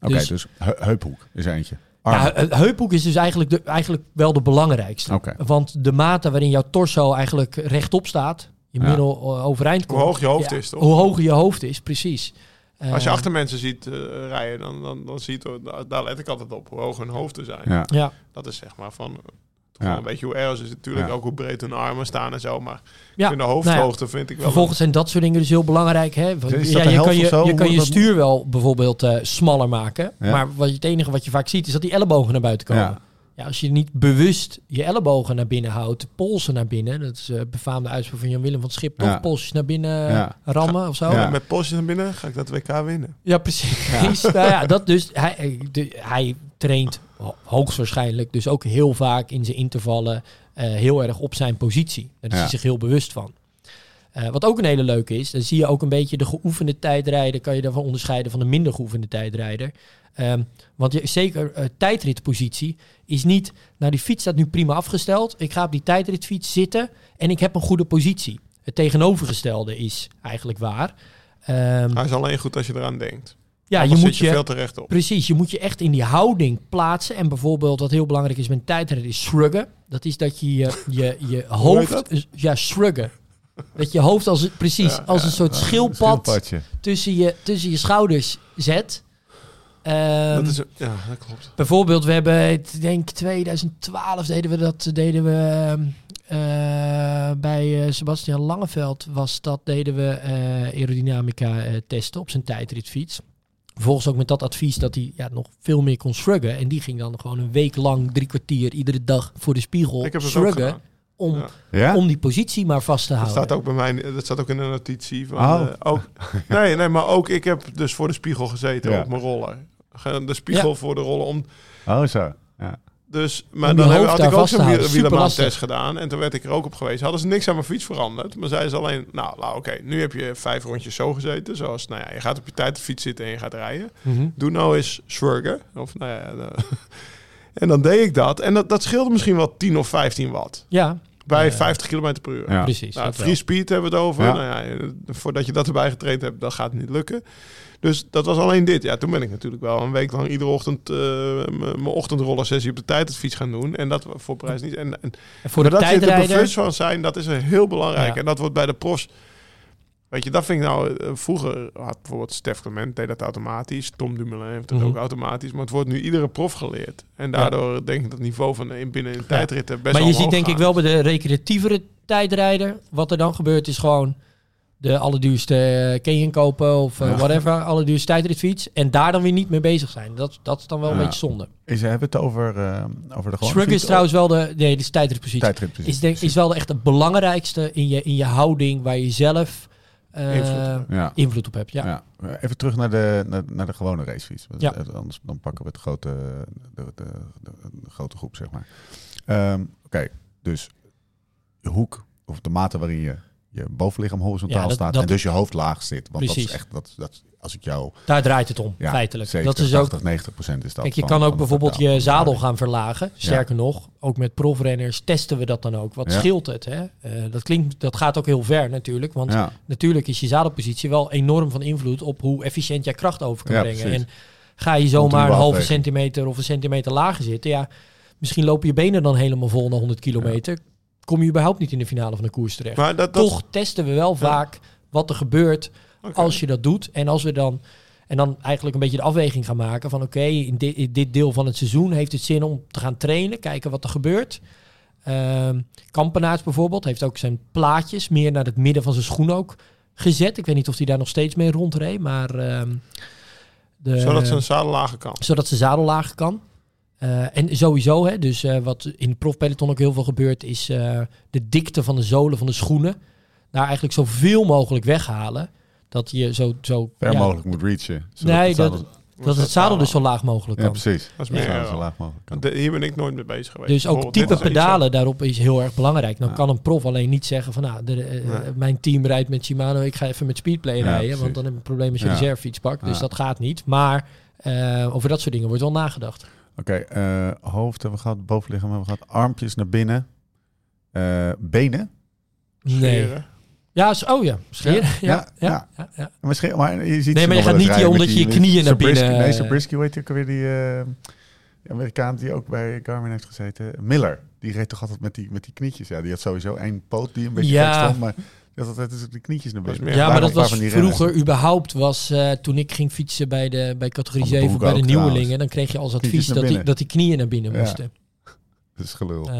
Oké, dus, dus, he- heuphoek is eentje. ja, heuphoek is dus eigenlijk, de, eigenlijk wel de belangrijkste. Want de mate waarin jouw torso eigenlijk rechtop staat, je middel eh, overeind Hoe komt. hoog je hoofd is, toch? Hoe hoger je hoofd is, precies. Als je Eh, achter mensen ziet eh, rijden, dan, dan, dan ziet daar, daar let ik altijd op hoe hoog hun hoofden zijn. ja. Ja, Dat is zeg maar van toch Ja. een beetje hoe aeros is. Natuurlijk Ja. ook hoe breed hun armen staan en zo. Maar ja. vind de hoofdhoogte vind ik wel. Vervolgens zijn dat soort dingen dus heel belangrijk. Hè? Want, Is dat ja, je kan je, zo? je, kan je dat- stuur wel bijvoorbeeld eh, smaller maken. Ja. Maar wat je, het enige wat je vaak ziet is dat die ellebogen naar buiten komen. Ja. Ja. als je niet bewust je ellebogen naar binnen houdt, de polsen naar binnen. Dat is een befaamde uitspraak van Jan-Willem van Schip. Toch Ja. polsjes naar binnen Ja. rammen of zo. Ja. Ja, Met polsjes naar binnen ga ik dat WK winnen. precies. nou ja, dat dus, hij, eh, de- hij traint ho- hoogstwaarschijnlijk dus ook heel vaak in zijn intervallen eh, heel erg op zijn positie. Daar is Ja. hij zich heel bewust van. Eh, wat ook een hele leuke is, dan zie je ook een beetje de geoefende tijdrijder, kan je daarvan onderscheiden van de minder geoefende tijdrijder. Ehm, want je, zeker eh, tijdritpositie is niet, nou die fiets staat nu prima afgesteld, ik ga op die tijdritfiets zitten en ik heb een goede positie. Het tegenovergestelde is eigenlijk waar. Ehm, Hij is alleen goed als je eraan denkt. ja, je moet je je, veel te recht op. Precies, je moet je echt in die houding plaatsen. En bijvoorbeeld wat heel belangrijk is met tijdrijder is shruggen. Dat is dat je je, je, je hoofd... Ja, shruggen. Dat je hoofd als, als als een soort schildpad tussen je, tussen je schouders zet. Ehm, Dat is, ja, dat klopt. Bijvoorbeeld, we hebben, ik denk 2012 deden we dat, deden we eh, bij eh, Sebastian Langeveld was dat, deden we eh, aerodynamica testen op zijn tijdritfiets. Vervolgens ook met dat advies dat hij ja, nog veel meer kon shruggen. En die ging dan gewoon een week lang, drie kwartier, iedere dag voor de spiegel Ik heb shruggen. Om, Ja. Om die positie maar vast te Dat houden. staat ook bij mij, dat staat ook in de notitie. Van, Oh. eh, ook, nee, nee, maar ook ik heb dus voor de spiegel gezeten Ja. op mijn roller. De spiegel Ja. voor de roller om. Oh, zo. Ja. Dus, maar dan heb, had ik ook zo'n wielermaantest Superlastig. gedaan. En toen werd ik er ook op geweest. Hadden ze niks aan mijn fiets veranderd. Maar zeiden ze alleen, nou, nou oké, nu heb je vijf rondjes zo gezeten. Zoals, nou ja, je gaat op je tijd de fiets zitten en je gaat rijden. Mhm. Doe nou eens swurgen. Of nou ja, de- en dan deed ik dat. En dat, dat scheelde misschien wel 10 of 15 watt. Ja, Bij Ja. 50 km per uur. Ja. precies. Nou, dat wel. free speed hebben we het over. Ja. Nou ja, eh, voordat je dat erbij getraind hebt, dan gaat het niet lukken. Dus dat was alleen dit. Ja, toen ben ik natuurlijk wel een week lang iedere ochtend eh, mijn ochtendrollersessie op de tijdadvies gaan doen. En dat voor prijs niet. En, en En voor de dat je er bewust van zijn, dat is heel belangrijk. Ja. En dat wordt bij de profs. Weet je, dat vind ik nou. eh, Vroeger had bijvoorbeeld Stef Clement deed dat automatisch. Tom Dumoulin heeft het Mhm. ook automatisch. Maar het wordt nu iedere prof geleerd. En daardoor denk ik dat het niveau van in binnen een tijdritten best Maar wel je ziet denk ik wel bij de recreatievere tijdrijder, wat er dan gebeurt is gewoon de allerduurste eh, Canyon kopen of eh, Ja. whatever, allerduurste tijdritfiets. En daar dan weer niet mee bezig zijn. Dat, dat is dan wel een beetje zonde. Is, hebben we het over, eh, over de gewone Shrug is trouwens wel de, nee, dit is tijdritpositie. Tijdrit. Is, denk, is wel de echt het belangrijkste in je, in je houding waar je zelf eh, Invloed Ja. invloed op hebt. Ja. Ja. Even terug naar de, naar, naar de gewone racefiets. Ja. eh, Anders dan pakken we het grote, de, de, de, de grote groep, zeg maar. Ehm, Oké, dus je hoek of de mate waarin je je bovenlichaam horizontaal Ja, dat- staat dat- en dus je hoofd laag zit. Want dat Precies. is echt, dat, dat, als ik jou... Daar draait het om, Ja, feitelijk. 70, dat is ook 80, 90 procent is dat. Kijk, je van- kan ook bijvoorbeeld je zadel gaan verlagen. Sterker nog, ook met profrenners testen we dat dan ook. Wat Ja. scheelt het? Hè? Eh, dat, klinkt, dat gaat ook heel ver natuurlijk. Want Ja, natuurlijk is je zadelpositie wel enorm van invloed op hoe efficiënt jij kracht over kan Ja, brengen. precies. En ga je zomaar een halve centimeter of een centimeter lager zitten, ja, misschien lopen je benen dan helemaal vol na 100 kilometer. Kom je überhaupt niet in de finale van de koers terecht. Maar dat, dat, Toch testen we wel vaak wat er gebeurt Als je dat doet. En als we dan en dan eigenlijk een beetje de afweging gaan maken van oké, in, dit, in dit deel van het seizoen heeft het zin om te gaan trainen, kijken wat er gebeurt. Ehm Kampenaerts bijvoorbeeld heeft ook zijn plaatjes meer naar het midden van zijn schoen ook gezet. Ik weet niet of hij daar nog steeds mee rondreed, maar ehm, de, zodat ze een zadel lager kan. zodat ze zadel lager kan. Eh, en sowieso, hè, dus eh, wat in het profpeloton ook heel veel gebeurt, is eh, de dikte van de zolen van de schoenen. Daar eigenlijk zoveel mogelijk weghalen. Dat je zo... zo ver ja, mogelijk moet reachen. Nee, het dat, zadel- dat het zadel dus zo laag mogelijk Ja, kan. precies. Dat is Ja, meer, zadel ja. zo laag mogelijk kan. De- hier ben ik nooit mee bezig geweest. Dus ook type iets, pedalen daarop is heel erg belangrijk. Nou Ja. kan een prof alleen niet zeggen van nou, de, eh, Nee. mijn team rijdt met Shimano, ik ga even met Speedplay Ja, rijden, precies. want dan heb je een probleem als je Ja. reservefiets pakt. Dus Ja. dat gaat niet. Maar eh, over dat soort dingen wordt wel nagedacht. Oké, eh, hoofd hebben we gehad, bovenlichaam hebben we gehad, armpjes naar binnen, Eh, benen. Nee. scheren. Ja, oh ja, scheren. Ja, Ja, ja, ja. ja. Misschien, maar je ziet Nee, maar je gaat niet rijden omdat je je knieën naar binnen- Nee, Zabriskie, weet je ook weer die, eh, die Amerikaan die ook bij Garmin heeft gezeten? Miller. Die reed toch altijd met die, met die knietjes. Ja, die had sowieso één poot die een beetje Ja. gek stond, maar had altijd dus die knietjes naar Dat binnen. Ja, maar dat was vroeger überhaupt was eh, toen ik ging fietsen bij de bij categorie Van de 7 broek bij de nieuwelingen, trouwens. dan kreeg je als advies dat die, dat die knieën naar binnen Ja. moesten. Dat is gelul. Eh,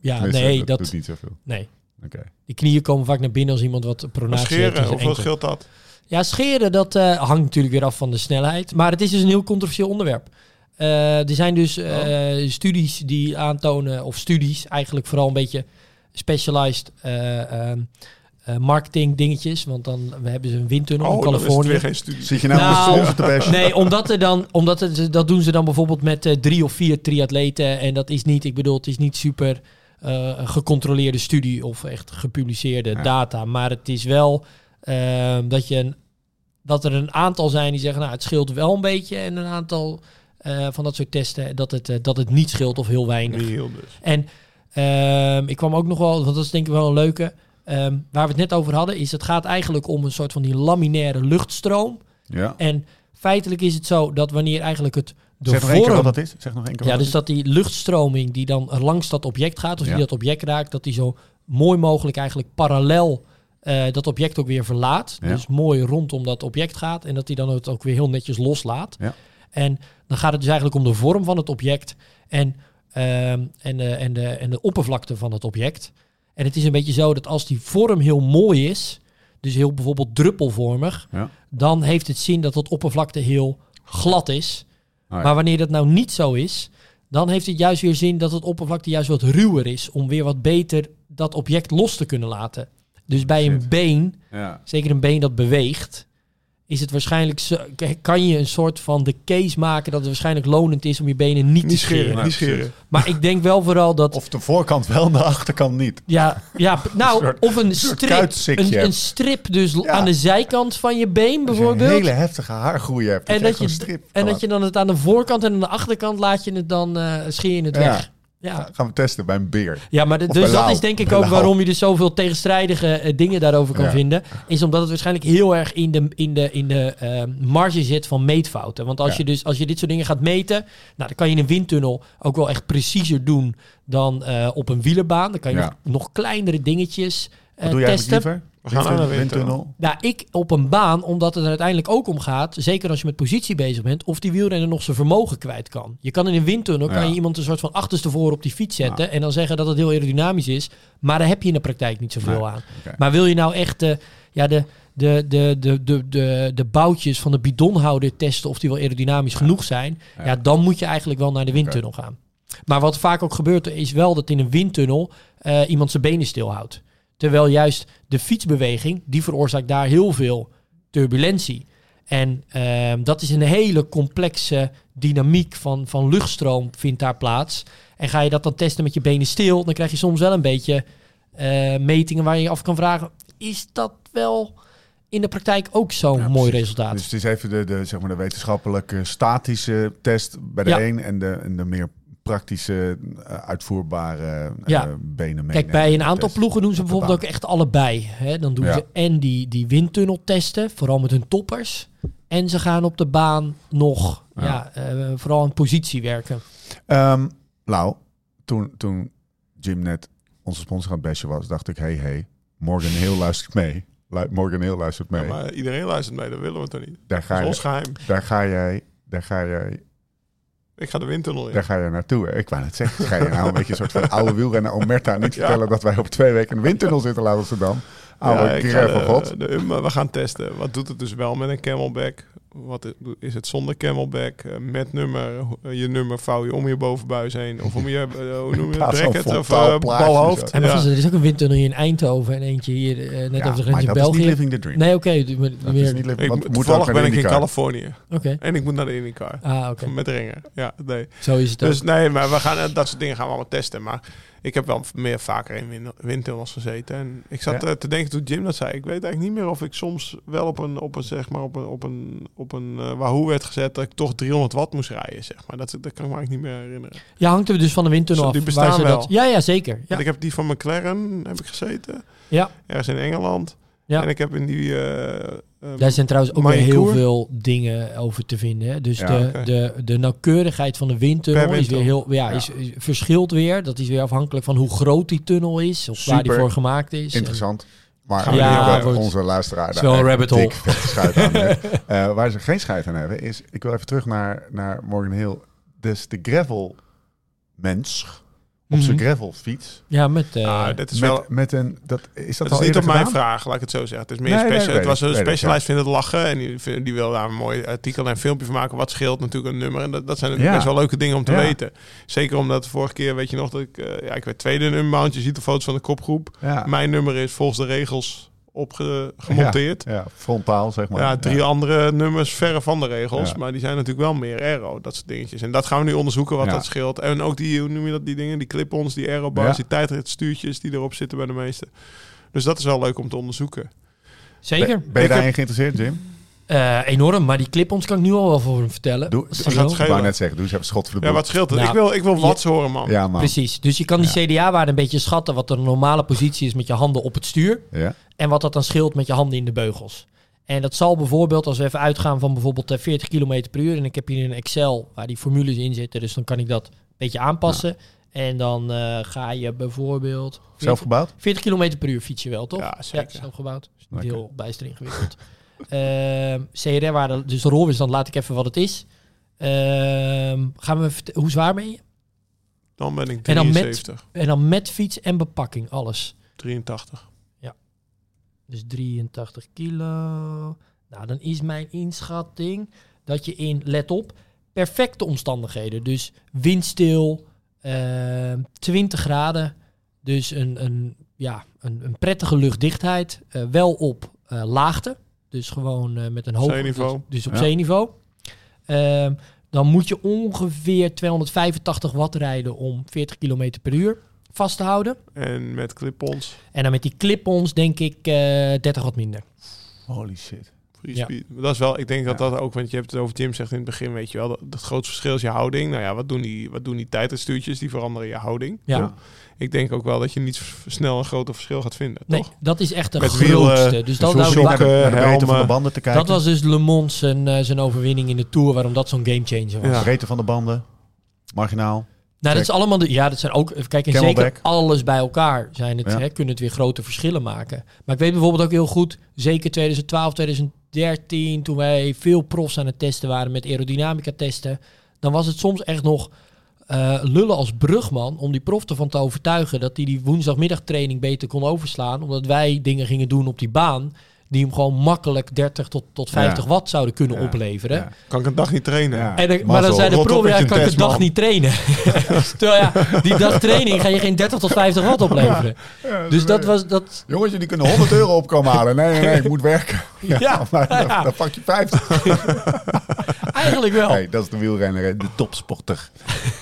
ja, Tenminste, nee, dat, doet niet zoveel. nee. Oké. Die knieën komen vaak naar binnen als iemand wat pronatie heeft. in scheren, zijn hoeveel scheelt dat? Ja, scheren, dat eh, hangt natuurlijk weer af van de snelheid. Maar het is dus een heel controversieel onderwerp. Eh, er zijn dus eh, studies die aantonen, of studies eigenlijk vooral een beetje specialized eh, ehm, eh, marketing dingetjes. Want dan we hebben ze een windtunnel in Oh, is het Californië. weer geen studie. Zit je nou, Nou, nou te? Nee, omdat er dan, omdat het, dat doen ze dan bijvoorbeeld met eh, drie of vier triatleten. En dat is niet, ik bedoel, het is niet super eh, gecontroleerde studie of echt gepubliceerde Ja. data. Maar het is wel eh, dat, je een, dat er een aantal zijn die zeggen, nou het scheelt wel een beetje. En een aantal eh, van dat soort testen dat het, eh, dat het niet scheelt of heel weinig. Heel dus. En ehm, ik kwam ook nog wel, want dat is denk ik wel een leuke. ehm, waar we het net over hadden, is het gaat eigenlijk om een soort van die laminaire luchtstroom. Ja. En feitelijk is het zo dat wanneer eigenlijk het de Zeg nog één keer vorm... wat dat is. Zeg nog één keer Ja, dus dat die luchtstroming die dan langs dat object gaat, of Ja. die dat object raakt, dat die zo mooi mogelijk eigenlijk parallel eh, dat object ook weer verlaat. Ja. Dus mooi rondom dat object gaat en dat die dan het ook weer heel netjes loslaat. Ja. En dan gaat het dus eigenlijk om de vorm van het object en, ehm, en, de, en, de, en de oppervlakte van het object. En het is een beetje zo dat als die vorm heel mooi is, dus heel bijvoorbeeld druppelvormig, Ja. dan heeft het zin dat dat oppervlakte heel glad is. Oh ja. Maar wanneer dat nou niet zo is, dan heeft het juist weer zin dat het oppervlakte juist wat ruwer is. Om weer wat beter dat object los te kunnen laten. Dus bij een been, Ja. zeker een been dat beweegt, is het waarschijnlijk zo, kan je een soort van de case maken dat het waarschijnlijk lonend is om je benen niet, te scheren. scheren, niet scheren. Maar ik denk wel vooral dat Of de voorkant wel en de achterkant niet. ja, ja, nou, soort- of een strip, een, een strip dus Ja. aan de zijkant van je been Als je een bijvoorbeeld. hele heftige haargroei hebt. En je dat, je, een strip en dat je dan het aan de voorkant en aan de achterkant laat je het dan eh scheer je het Ja. weg. Ja. Ga- Gaan we testen bij een beer. Ja, maar de- dus dat Lau. is denk ik ook Lau. waarom je dus zoveel tegenstrijdige eh, dingen daarover kan Ja. vinden. Is omdat het waarschijnlijk heel erg in de, in de, in de eh, marge zit van meetfouten. Want als, Ja. je dus, als je dit soort dingen gaat meten, nou, dan kan je in een windtunnel ook wel echt preciezer doen dan eh, op een wielerbaan. Dan kan je Ja. nog, nog kleinere dingetjes Wat doe testen. eigenlijk liever? We gaan naar de windtunnel. Nou, ik op een baan, omdat het er uiteindelijk ook om gaat, zeker als je met positie bezig bent, of die wielrenner nog zijn vermogen kwijt kan. Je kan in een windtunnel, kan je iemand een soort van achterstevoren op die fiets zetten en dan zeggen dat het heel aerodynamisch is, maar daar heb je in de praktijk niet zoveel Nee, aan. Maar wil je nou echt de, ja, de, de, de, de, de, de, de boutjes van de bidonhouder testen of die wel aerodynamisch genoeg zijn, ja. Ja. dan moet je eigenlijk wel naar de windtunnel gaan. Maar wat vaak ook gebeurt, is wel dat in een windtunnel eh, iemand zijn benen stilhoudt. Terwijl juist de fietsbeweging, die veroorzaakt daar heel veel turbulentie. En ehm, dat is een hele complexe dynamiek van, van luchtstroom vindt daar plaats. En ga je dat dan testen met je benen stil, dan krijg je soms wel een beetje eh, metingen waar je je af kan vragen, is dat wel in de praktijk ook zo'n Ja, mooi resultaat? Dus het is even de, de, zeg maar de wetenschappelijke statische test bij de Ja. een en de, en de meer praktische eh, uitvoerbare eh, Ja. benen mee. Kijk, bij een aantal ploegen doen ze bijvoorbeeld ook echt allebei. Hè? Dan doen Ja. ze en die, die windtunnel testen, vooral met hun toppers. En ze gaan op de baan nog ja. Ja. eh, vooral aan positie werken. Ehm, Lau, toen, toen Jim net onze sponsor aan het bashen was, dacht ik, hey, hey, Morgan Hill luistert mee. Morgan Hill luistert mee. Ja, maar iedereen luistert mee, dat willen we toch niet. daar, Dat ga is je, ons geheim. daar ga jij, daar ga jij, Ik ga de windtunnel in. daar ga je naartoe. Ik wou net zeggen, ga je nou een beetje een soort van oude wielrenner Omerta niet Ja. vertellen dat wij op twee weken in de windtunnel zitten, laat Amsterdam. Oude Ja, ik ga god. de, um, we gaan testen. Wat doet het dus wel met een camelback? Wat is het zonder camelback? Eh, met nummer, eh, je nummer vouw je om je bovenbuis heen. Of om je, eh, hoe noem je het, bracket of balhoofd. En Ja. er is ook een windtunnel hier in Eindhoven en eentje hier net Ja, over de grens in België. niet living the dream. Nee, oké. meer- niet living, Ik, moet- toevallig ben ik in. Californië. Oké, En ik moet naar de IndyCar. ah, oké. Met ringen. Ja, nee. Zo is het ook. Dus nee, maar we gaan dat soort dingen gaan we allemaal testen. Maar ik heb wel meer vaker in win- windtunnels gezeten. En ik zat Ja. eh, te denken toen Jim dat zei. Ik weet eigenlijk niet meer of ik soms wel op een, op een zeg maar, op een, op een, op een eh, Wahoo werd gezet dat ik toch 300 watt moest rijden, zeg maar. Dat, dat kan ik me eigenlijk niet meer herinneren. Ja, hangt er dus van de windtunnel Zo, af. die bestaan wel. Dat, ja, ja, zeker. Ja, ik heb die van McLaren heb ik gezeten. ja. Ergens in Engeland. Ja. En ik heb in die... eh, eh, Daar zijn trouwens ook Maar weer heel veel dingen over te vinden. Hè. Dus Ja, de, de, de nauwkeurigheid van de windtunnel is weer heel, ja, Ja. Is, is- verschilt weer. Dat is weer afhankelijk van hoe groot die tunnel is. Of waar die voor gemaakt is. Interessant. Maar over. wordt- onze luisteraar daar een rabbit hole. aan. Eh, waar ze geen scheid aan hebben is... Ik wil even terug naar, naar Morgan Hill. Dus de gravel mens op zijn Mhm. gravelfiets. Ja, met... eh, ah, dit is Met, wel... met een... Dat, is dat, Dat al is niet op mijn vraag, laat ik het zo zeggen. Het is meer Nee, special. het was een specialist vindt het lachen en die, die wil daar een mooi artikel en filmpje van maken. Wat scheelt natuurlijk een nummer en dat, dat zijn natuurlijk Ja. best wel leuke dingen om te Ja. weten. Zeker omdat de vorige keer weet je nog dat ik, eh, ja, ik werd tweede in een mount. Je ziet de foto's van de kopgroep. Ja. Mijn nummer is volgens de regels opge- gemonteerd. Ja, ja, frontaal zeg maar. Ja, drie andere nummers verre van de regels. Ja. Maar die zijn natuurlijk wel meer aero, dat soort dingetjes. En dat gaan we nu onderzoeken wat Ja. dat scheelt. En ook die, hoe noem je dat, die dingen, die clip-ons, die aerobars, Ja. die tijdritstuurtjes die erop zitten bij de meeste. Dus dat is wel leuk om te onderzoeken. Zeker. Ben, ben je daarin geïnteresseerd, Jim? Eh, enorm, maar die clip-ons kan ik nu al wel voor hem vertellen. Doe, Dat doe-. Ik wou net zeggen, doe eens even schot voor de Ja, boeg. wat scheelt het? Nou, ik wil, ik wil watts horen, man. Ja, man. Precies. Dus je kan die CDA-waarde een beetje schatten wat de normale positie is met je handen op het stuur. Ja. En wat dat dan scheelt met je handen in de beugels. En dat zal bijvoorbeeld, als we even uitgaan van bijvoorbeeld eh, 40 km per uur. En ik heb hier een Excel waar die formules in zitten. Dus dan kan ik dat een beetje aanpassen. En dan eh, ga je bijvoorbeeld... 40, Zelf gebouwd? 40 km per uur fiets je wel, toch? Ja, zeker. zelf gebouwd. Is niet heel bijster ingewikkeld. Ehm CRR-waarde, dus de rolweerstand laat ik even wat het is. Ehm, gaan we hoe zwaar ben je? Dan ben ik En dan met- 73, En dan met fiets en bepakking, alles. 83. Dus 83 kilo. Nou, dan is mijn inschatting dat je in, let op, perfecte omstandigheden. Dus windstil, ehm 20 graden. Dus een, een, ja, een, een prettige luchtdichtheid. eh, wel op eh, laagte. Dus gewoon eh, met een hoog Zeeniveau. Dus, dus op Ja. zeeniveau. Ehm, dan moet je ongeveer 285 watt rijden om 40 km per uur vast te houden. En met clip-ons, En dan met die clip-ons denk ik eh 30 wat minder. Holy shit. free Ja. speed. Dat is wel, ik denk dat Ja. dat ook, want je hebt het over Jim zegt in het begin, weet je wel, dat, dat grootste verschil is je houding. Nou ja, wat doen die, wat doen die tijdritstuurtjes? Die veranderen je houding. Ja. toch? Ik denk ook wel dat je niet snel een groter verschil gaat vinden, Nee, toch? dat is echt de Met grootste. wielen, dus Dat nou, naar de, naar de breedte van de banden te kijken. dat was dus Le Mans zijn, eh, zijn overwinning in de Tour, waarom dat zo'n gamechanger was. Ja. breedte van de banden. Marginaal. Nou, dat is allemaal de, ja, dat zijn ook, kijk, en zeker alles bij elkaar zijn het, Ja. hè, kunnen het weer grote verschillen maken. Maar ik weet bijvoorbeeld ook heel goed, zeker 2012, 2013, toen wij veel profs aan het testen waren met aerodynamica testen, dan was het soms echt nog eh, lullen als brugman om die prof ervan te overtuigen dat hij die woensdagmiddagtraining beter kon overslaan, omdat wij dingen gingen doen op die baan die hem gewoon makkelijk 30 tot, tot 50 Ja. watt zouden kunnen Ja. opleveren. Ja. Kan ik een dag niet trainen? Ja. En dan- maar dan zei de op ja, je kan ik test, dag man. niet trainen. Terwijl ja, die dag training ga je geen 30 tot 50 watt opleveren. Dus dat was, dat, Jongens, die kunnen 100 euro opkomen halen. Nee, nee, nee, ik moet werken. Ja, Ja, maar dan, pak je 50. eigenlijk wel. Hey, dat is de wielrenner, de topsporter.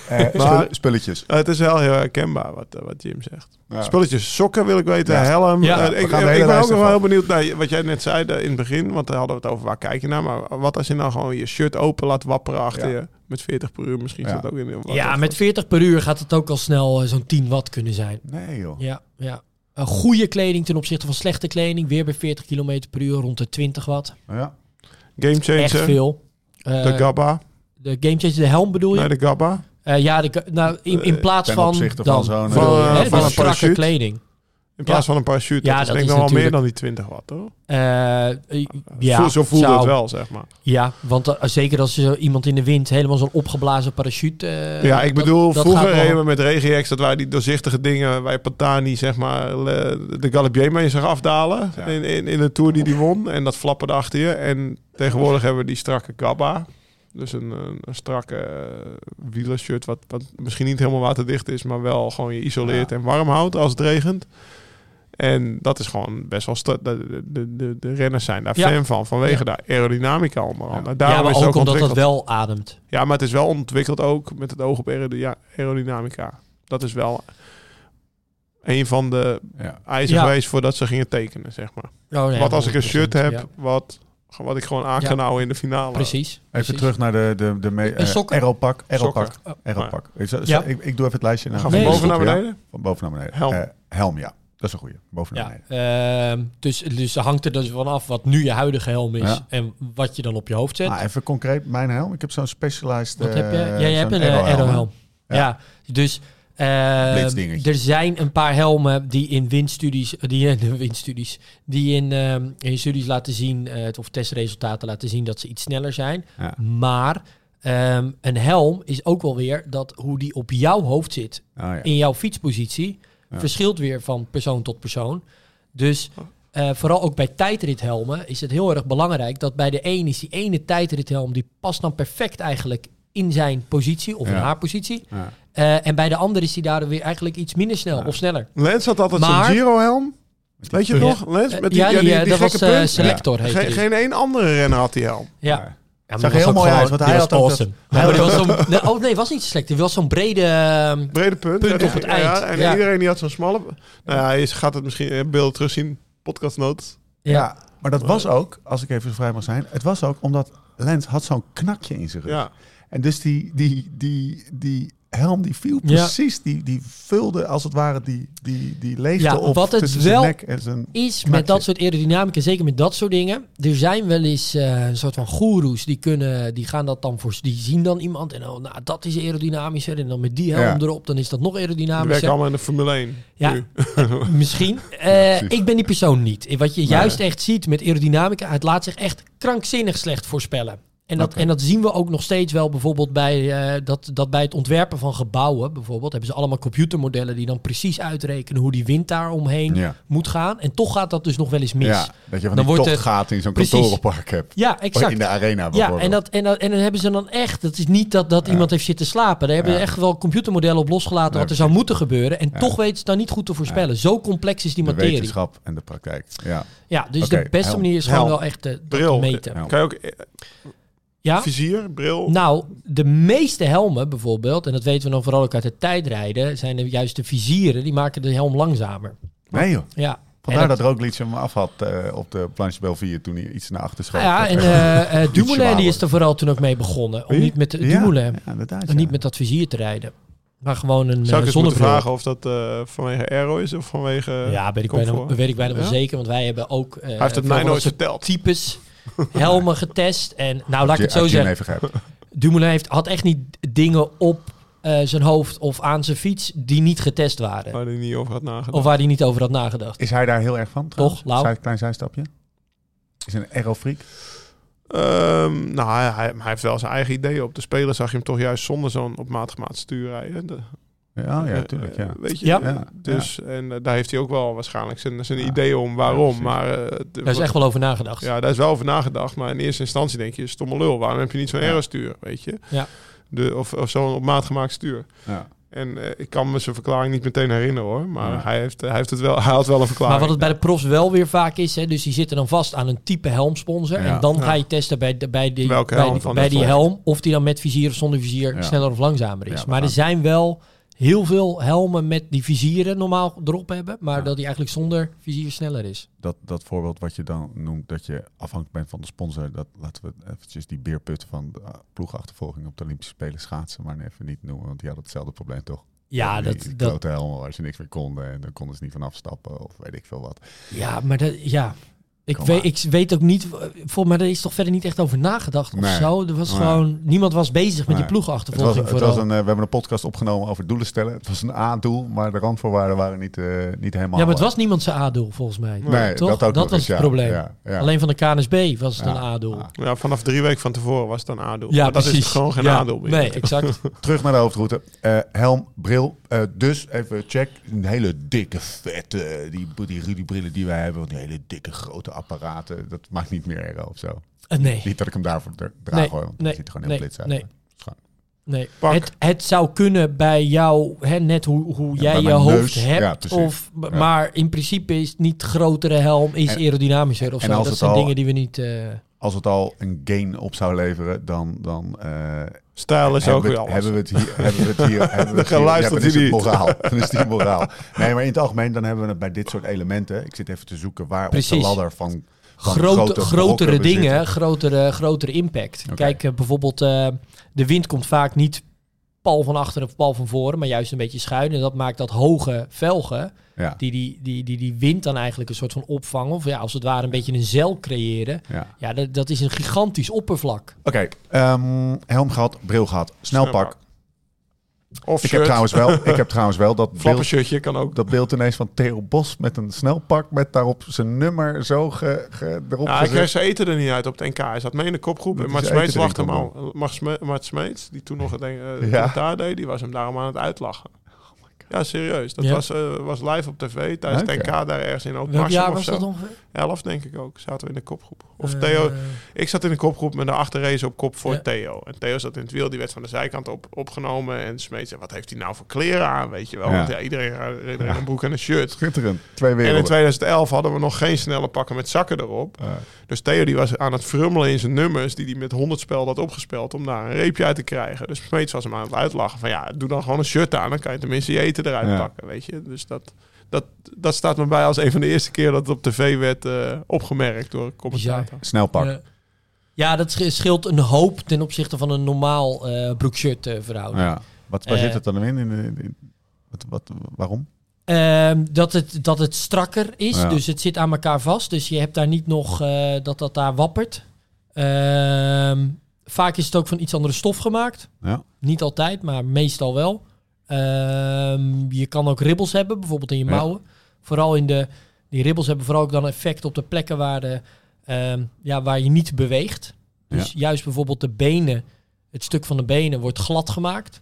Eh, Maar- spulletjes. Eh, het is wel heel herkenbaar wat, eh, wat Jim zegt. Ja. Spulletjes, sokken wil ik weten, Ja. helm. Ja, Eh, we ik, ben ook nog wel heel benieuwd naar wat jij net zei eh, in het begin. Want daar hadden we het over waar kijk je naar. Maar wat als je nou gewoon je shirt open laat wapperen achter Ja. je. Met 40 per uur misschien dat ook in wat Ja, met 40 per uur gaat het ook al snel eh, zo'n 10 watt kunnen zijn. Nee, joh. Ja, ja. Een goede kleding ten opzichte van slechte kleding, weer bij 40 km per uur rond de 20 watt. Ja. Game changer, Echt veel. Eh, de Gabba. de game changer, de helm bedoel je? Nee, de Gabba. Eh, ja, de, nou, in, in Eh, plaats van dan, van Van, eh, hè, van dus een strakke kleding. In plaats Ja. van een parachute. Ja, dat is dat denk ik is nog wel meer dan die 20 watt, hoor. Ja, Zo- zo voelde zou- het wel, zeg maar. Ja, want zeker als je iemand in de wind helemaal zo'n opgeblazen parachute... eh, ja, ik bedoel, dat vroeger reden we met Regex. Dat waren die doorzichtige dingen waar je Pantani, zeg maar, de Galibier mee zag afdalen. Ja. In, in, in de Tour die die won. En dat flapperde achter je. En tegenwoordig hebben we die strakke Gabba. Dus een, een, een strakke uh, wielershirt wat, wat misschien niet helemaal waterdicht is, maar wel gewoon je isoleert Ja. en warm houdt als het regent. En dat is gewoon best wel... De, de, de, de renners zijn daar Ja. fan van, vanwege Ja. de aerodynamica onder andere. Ja. Daarom ja, maar is het ook omdat dat ontwikkeld. wel ademt. Ja, maar het is wel ontwikkeld ook met het oog op aerody- aerodynamica. Dat is wel een van de Ja. eisen Ja. geweest voordat ze gingen tekenen, zeg maar. Oh, nee, Wat als ik een 100%, shirt heb, ja. wat, wat ik gewoon aan Ja. kan houden in de finale. Precies. Even precies. terug naar de, de, de me- sokken. aeropak. Aeropak. Sokken. Aeropak. Ik, Ja. ik, ik doe even het lijstje. Ga naar- van Nee, boven naar Ja, beneden. van boven naar beneden. Helm. Eh, helm, ja. Dat is een goeie. Boven naar Ja, beneden. ehm, dus, dus hangt er dus vanaf wat nu je huidige helm is Ja. en wat je dan op je hoofd zet. Ah, even concreet, mijn helm. Ik heb zo'n specialized wat heb je? eh, Ja, jij hebt een. Ja. Ja. dus ehm, er zijn een paar helmen die in windstudies, die in windstudies, die in, ehm, in studies laten zien, eh, of testresultaten laten zien dat ze iets sneller zijn. Ja. Maar ehm, een helm is ook wel weer dat hoe die op jouw hoofd zit Ah, ja. in jouw fietspositie Ja. verschilt weer van persoon tot persoon. Dus eh, vooral ook bij tijdrithelmen is het heel erg belangrijk dat bij de een is die ene tijdrithelm die past dan perfect eigenlijk in zijn positie of in haar positie. Ja. Eh, en bij de ander is die daar weer eigenlijk iets minder snel Ja. of sneller. Lens had altijd Maar- zo'n Giro-helm. Weet je het nog, Lens? Eh, Met die, ja, die, die, eh, die dat was gekke eh, punt? Selector. heette Geen, die. geen één andere renner had die helm. Ja. Ja, Zag heel mooi uit, want hij was had awesome. Die was zo'n- nee, oh nee, was niet slecht. Die was zo'n brede... ehm, Brede punt. Punt Ja, op het ja, eind. en Ja. iedereen die had zo'n smalle... Nou ja, je gaat het misschien in beeld terugzien. Podcastnotes. ja. Ja, maar dat was ook, als ik even zo vrij mag zijn, het was ook omdat Lens had zo'n knakje in zijn rug. Ja. En dus die, die, die, die helm die viel Ja. precies, die, die vulde als het ware die, die, die leegte Ja, op wat het tussen wel zijn nek en zijn... is knakje. met dat soort aerodynamica, zeker met dat soort dingen. Er zijn wel eens eh, een soort van goeroes die kunnen, die gaan dat dan voor, die zien dan iemand en oh, nou dat is aerodynamischer en dan met die helm Ja. erop, dan is dat nog aerodynamischer. allemaal in de Formule 1. Ja. nu. Misschien. Eh, ik ben die persoon niet. Wat je juist echt ziet met aerodynamica, het laat zich echt krankzinnig slecht voorspellen. En dat, en dat zien we ook nog steeds wel bijvoorbeeld bij, eh, dat, dat bij het ontwerpen van gebouwen. Bijvoorbeeld hebben ze allemaal computermodellen die dan precies uitrekenen hoe die wind daar omheen Ja. moet gaan. En toch gaat dat dus nog wel eens mis. Ja, dat je van Dan die wordt het- tochtgaten in zo'n kantorenpark hebt. Ja, exact. In de arena Ja, bijvoorbeeld. en, dat, en, dat, en dan hebben ze dan echt... Dat is niet dat, dat iemand heeft zitten slapen. Daar hebben ze Ja. echt wel computermodellen op losgelaten... Ja, wat er zou moeten gebeuren. En Ja. toch weten ze het dan niet goed te voorspellen. Zo complex is die de materie. wetenschap en de praktijk. Ja. Ja, dus de beste manier is gewoon wel echt te, dat te Bril. meten. Ja. Kan je ook eh, Ja? vizier, bril? Nou, de meeste helmen bijvoorbeeld... en dat weten we dan vooral ook uit het tijdrijden... zijn de juiste vizieren, die maken de helm langzamer. Nee joh. Ja. Vandaar En dat Roglic hem af had eh, op de Planche Belvier toen hij iets naar achter schoot. Ja, en Iets Dumoulin die is er vooral toen ook mee begonnen. Om niet met de, Ja, Dumoulin, ja, niet met dat vizier te rijden. Maar gewoon een Zou ik eens moeten vragen of dat vanwege aero is of vanwege... Ja, weet ik, bijna, weet ik bijna wel zeker. Want wij hebben ook... eh, Hij heeft het mij nooit dat verteld. types helmen getest. En nou, laat ik het zo zeggen. Dumoulin heeft, had echt niet dingen op eh, zijn hoofd of aan zijn fiets die niet getest waren. Waar hij niet over had nagedacht. Of waar hij niet over had nagedacht. Is hij daar heel erg van? trouwens? Lau? Klein zijstapje. Is een aerofreak? Ehm, nou, hij, hij hij heeft wel zijn eigen ideeën. Op de speler zag je hem toch juist zonder zo'n op maat gemaakt stuur rijden. De- Ja, ja, eh, tuurlijk. Ja. Weet je? Ja. eh, Ja, Dus, en eh, daar heeft hij ook wel waarschijnlijk zijn, zijn Ja. ideeën om waarom. maar eh, de- Daar is echt wel over nagedacht. Ja, daar is wel over nagedacht. Maar in eerste instantie denk je, stomme lul. Waarom heb je niet zo'n Ja. aerostuur, weet je? Ja. De, of, of zo'n op maat gemaakt stuur. Ja. En eh, ik kan me zijn verklaring niet meteen herinneren hoor. Maar Ja. hij, heeft, hij, heeft het wel, hij had wel een verklaring. Maar wat het bij de profs wel weer vaak is, hè, dus die zitten dan vast aan een type helmsponsor. Ja. En dan Ja. ga je testen bij, de, bij, die, bij, helm die, bij helm. Of die dan met vizier of zonder vizier Ja. sneller of langzamer is. Ja, maar er zijn wel heel veel helmen met die vizieren normaal erop hebben. Maar Ja. dat die eigenlijk zonder vizier sneller is. Dat, dat voorbeeld wat je dan noemt, dat je afhankelijk bent van de sponsor, dat laten we eventjes die beerput van de uh, ploegachtervolging op de Olympische Spelen schaatsen, maar even niet noemen, want die hadden hetzelfde probleem toch? Ja, dat, die dat, helmen waar ze niks meer konden en dan konden ze niet vanaf stappen of weet ik veel wat. ja maar dat, ja. Ik weet, ik weet ook niet, volgens mij er is toch verder niet echt over nagedacht of Nee. zo. Er was Nee. gewoon, niemand was bezig met die. Het was, ploegachtervolging het vooral. was een, eh, we hebben een podcast opgenomen over doelen stellen. Het was een A-doel, maar de randvoorwaarden waren niet, eh, niet helemaal... ja, maar het was niemand zijn A-doel volgens mij. Nee, toch? dat ook was het ja. probleem. Ja, ja. Alleen van de KNSB was het Ja. een A-doel. Ja. Ja, vanaf drie weken van tevoren was het een A-doel. Ja, Maar dat precies. is gewoon geen Ja, A-doel meer. Nee, exact. Terug naar de hoofdroute. Eh, helm, bril. Eh, dus even check. Een hele dikke, vette, die, die Rudy-brillen die wij hebben. Die hele dikke, grote apparaten. Dat maakt niet meer aero of zo. Eh, nee, Niet dat ik hem daarvoor dra- draag Nee, hoor. Want nee, het ziet er gewoon heel nee, blits uit. nee. nee. Pak. Het, het zou kunnen bij jou, hè, net hoe, hoe jij je hoofd neus. hebt. Ja, of, Ja. Maar in principe is het niet grotere helm, is En- aerodynamischer of en zo. als Dat zijn dingen die we niet... eh, Als het al een gain op zou leveren, dan... dan eh, Stijl is ook hebben, weer alles. hebben we het hier... hebben we het hier hebben we het hier ja, dan is moraal. Dan is die moraal. Nee, maar in het algemeen dan hebben we het bij dit soort elementen. Ik zit even te zoeken waar op de ladder van... van grote, grote grotere we dingen, grotere, grotere impact. Kijk, eh, bijvoorbeeld eh, de wind komt vaak niet pal van achteren of pal van voren, maar juist een beetje schuin. En dat maakt dat hoge velgen, Ja, die die, die, die die wind dan eigenlijk een soort van opvangen, of ja, als het ware een beetje een zeil creëren. ja. Ja, dat, dat is een gigantisch oppervlak. Oké, ehm, helm gehad, bril gehad, snelpak. Of Ik heb, trouwens wel, ik heb trouwens wel dat beeld, kan ook. dat beeld ineens van Theo Bos met een snelpak met daarop zijn nummer zo ge, ge- erop Ja, kreeg zijn eten er niet uit op het NK. Hij zat mee in de kopgroep. En Mart Smeets lachte hem al. Mart Smeets, die toen nog het eh, Ja. commentaar deed, die was hem daarom aan het uitlachen. Ja, serieus. Dat Ja. was, eh, was live op tv tijdens het NK daar ergens in ook Welk jaar of was zo. dat ongeveer? Elf denk ik ook. Zaten we in de kopgroep. Of Eh, Theo. Ik zat in de kopgroep met de achterrace op kop voor Ja. Theo. En Theo zat in het wiel. Die werd van de zijkant op, opgenomen. En Smeet zei, wat heeft hij nou voor kleren aan? Weet je wel. Ja. Want ja, iedereen, iedereen een broek en een shirt. Schitterend. Twee En in werelden. 2011 hadden we nog geen snelle pakken met zakken erop. Dus Theo die was aan het frummelen in zijn nummers die hij met 100 spel had opgespeld om daar een reepje uit te krijgen. Dus Smeets was hem aan het uitlachen van ja, doe dan gewoon een shirt aan, dan kan je tenminste je eten eruit Ja. pakken, weet je. Dus dat, dat, dat staat me bij als een van de eerste keer dat het op tv werd eh, opgemerkt door een commentator. Snel pak. Ja. Ja, dat sch- scheelt een hoop ten opzichte van een normaal eh broek-shirt eh, verhouding. Ja. Wat, waar zit het dan in? in, in, in- wat, wat, waarom? Ehm, dat, het, dat het strakker is, Ja. dus het zit aan elkaar vast. Dus je hebt daar niet nog eh, dat dat daar wappert. Ehm, vaak is het ook van iets andere stof gemaakt. Ja. Niet altijd, maar meestal wel. Ehm, je kan ook ribbels hebben, bijvoorbeeld in je Ja. mouwen. Vooral in de... Die ribbels hebben vooral ook dan effect op de plekken waar, de, ehm, ja, waar je niet beweegt. Dus juist bijvoorbeeld de benen, het stuk van de benen wordt glad gemaakt.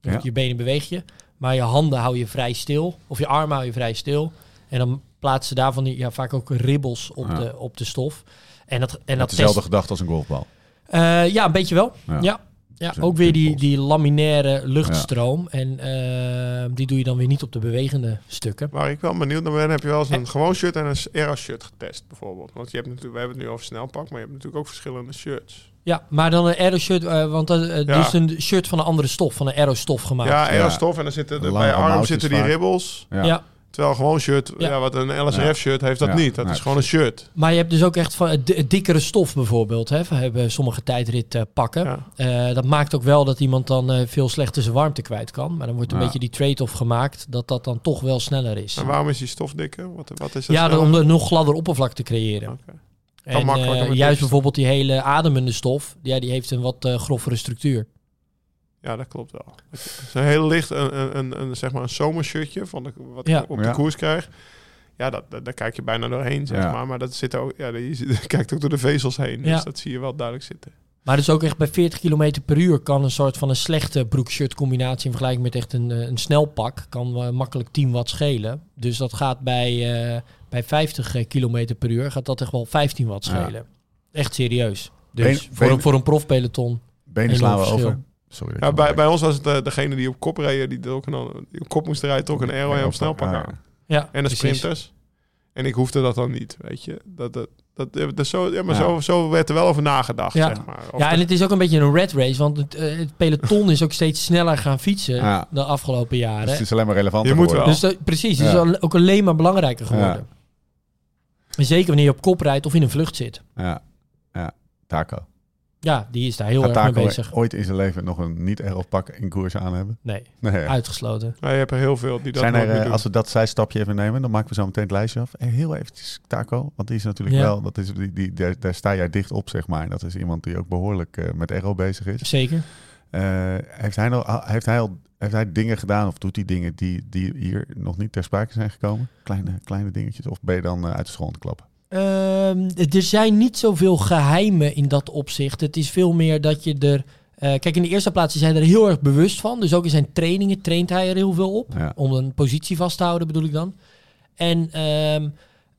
Dus Ja. Je benen beweeg je, maar je handen hou je vrij stil. Of je armen hou je vrij stil. En dan plaatsen daarvan die, ja, vaak ook ribbels op, Ja. de, op de stof. En dat, en En dat dezelfde test- gedachte als een golfbal. eh, ja, een beetje wel. Ja. Ja, ja. Ook weer die, die laminaire luchtstroom. En eh, die doe je dan weer niet op de bewegende stukken. Waar ik wel benieuwd naar ben, heb je wel eens een gewoon shirt en een Aero shirt getest bijvoorbeeld? Want je hebt natuurlijk, we hebben het nu over snelpak, maar je hebt natuurlijk ook verschillende shirts. Ja, maar dan een aero shirt, eh, want dat, eh, Ja. dus een shirt van een andere stof, van een aero stof gemaakt. Ja, Aero Ja. stof en dan zitten de, bij je arm zitten die vaak. ribbels. Ja. Terwijl gewoon shirt, ja. Ja. wat een LSRF Ja. shirt heeft dat Ja. niet. Dat is gewoon een shirt. Maar je hebt dus ook echt van het, het dikkere stof bijvoorbeeld. Hè. We hebben sommige tijdrit eh, pakken. Ja. Eh, dat maakt ook wel dat iemand dan eh, veel slechter zijn warmte kwijt kan. Maar dan wordt een Ja. beetje die trade-off gemaakt dat dat dan toch wel sneller is. En waarom is die stof dikker? Wat, wat is dat? Ja, sneller? om een nog gladder oppervlak te creëren. Oké. En eh, juist bijvoorbeeld die hele ademende stof, ja, die heeft een wat eh, grovere structuur. Ja, dat klopt wel. Het is een heel licht, een, een, een, een, zeg maar een zomershirtje van de, wat Ja. ik op de Ja. koers krijg. Ja, dat, dat, daar kijk je bijna doorheen, zeg Ja. maar. Maar dat zit ook, ja, je, kijkt ook door de vezels heen. Dus Ja. dat zie je wel duidelijk zitten. Maar dus ook echt bij 40 km per uur kan een soort van een slechte broek-shirt combinatie in vergelijking met echt een, eh, een snelpak kan eh, makkelijk 10 watt schelen. Dus dat gaat bij, eh, bij 50 km per uur gaat dat echt wel 15 watt Ja. schelen. Echt serieus. Dus Been- voor, been- een, voor een profpeloton. Benen slaan we over. Sorry. Ja, bij, bij ons was het eh, degene die op kop reden, die, ook een, die op kop moest rijden, trok een aero en op snelpak Ja, aan. Ja, En de precies. sprinters. En ik hoefde dat dan niet, weet je. Dat, dat, dat, dat, is zo, ja, maar Ja. Zo, zo werd er wel over nagedacht, Ja. zeg maar. Of Ja, en het is ook een beetje een red race, want het, eh, het peloton is ook steeds sneller gaan fietsen Ja. de afgelopen jaren. Dus het is alleen maar relevant Je moet geworden. wel. Dus dat- precies, het Ja. is ook alleen maar belangrijker geworden. En zeker wanneer je op kop rijdt of in een vlucht zit. Ja. ja. Taco. Ja, die is daar heel Gaat erg mee bezig. ooit in zijn leven nog een niet erg pak in koers aan hebben? Nee, Nee. uitgesloten. Ja, je hebt er heel veel die dat Zijn er, eh, doen. als we dat zijstapje even nemen, dan maken we zo meteen het lijstje af. En heel eventjes Taco, want die is natuurlijk Ja. wel, dat is, die, die, daar, daar sta jij dicht op, zeg maar. En dat is iemand die ook behoorlijk eh, met aero bezig is. Zeker. Eh, heeft, hij nog, heeft, hij al, heeft hij dingen gedaan of doet hij dingen die, die hier nog niet ter sprake zijn gekomen? Kleine, kleine dingetjes? Of ben je dan eh, uit de school aan het klappen? Ehm, er zijn niet zoveel geheimen in dat opzicht. Het is veel meer dat je er... eh, kijk, in de eerste plaats is hij er heel erg bewust van. Dus ook in zijn trainingen traint hij er heel veel op. Ja. Om een positie vast te houden, bedoel ik dan. En ehm,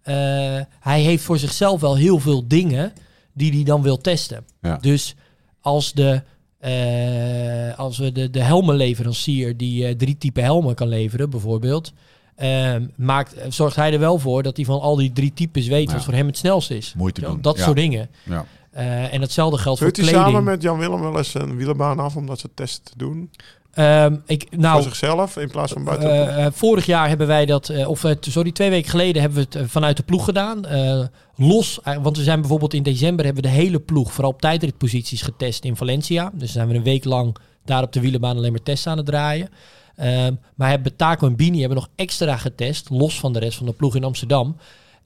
eh, hij heeft voor zichzelf wel heel veel dingen die hij dan wil testen. Ja. Dus als, de, eh, als we de, de helmenleverancier die drie typen helmen kan leveren, bijvoorbeeld, ehm, maakt, zorgt hij er wel voor dat hij van al die drie types weet Ja. wat voor hem het snelst is. Moeite doen. Dat Ja. soort dingen. Ja. Eh, en hetzelfde geldt voor Huurt hij kleding. samen met Jan Willem wel eens een wielerbaan af om dat soort testen te doen? Ehm, ik, nou, voor zichzelf in plaats van buiten. Eh, eh, vorig jaar hebben wij dat, eh, of eh, sorry, twee weken geleden hebben we het eh, vanuit de ploeg gedaan. Eh, los, eh, want we zijn bijvoorbeeld in december hebben we de hele ploeg, vooral op tijdritposities, getest in Valencia. Dus zijn we een week lang daar op de wielerbaan alleen maar tests aan het draaien. Ehm, maar hebben Taco en Bini hebben nog extra getest, los van de rest van de ploeg in Amsterdam.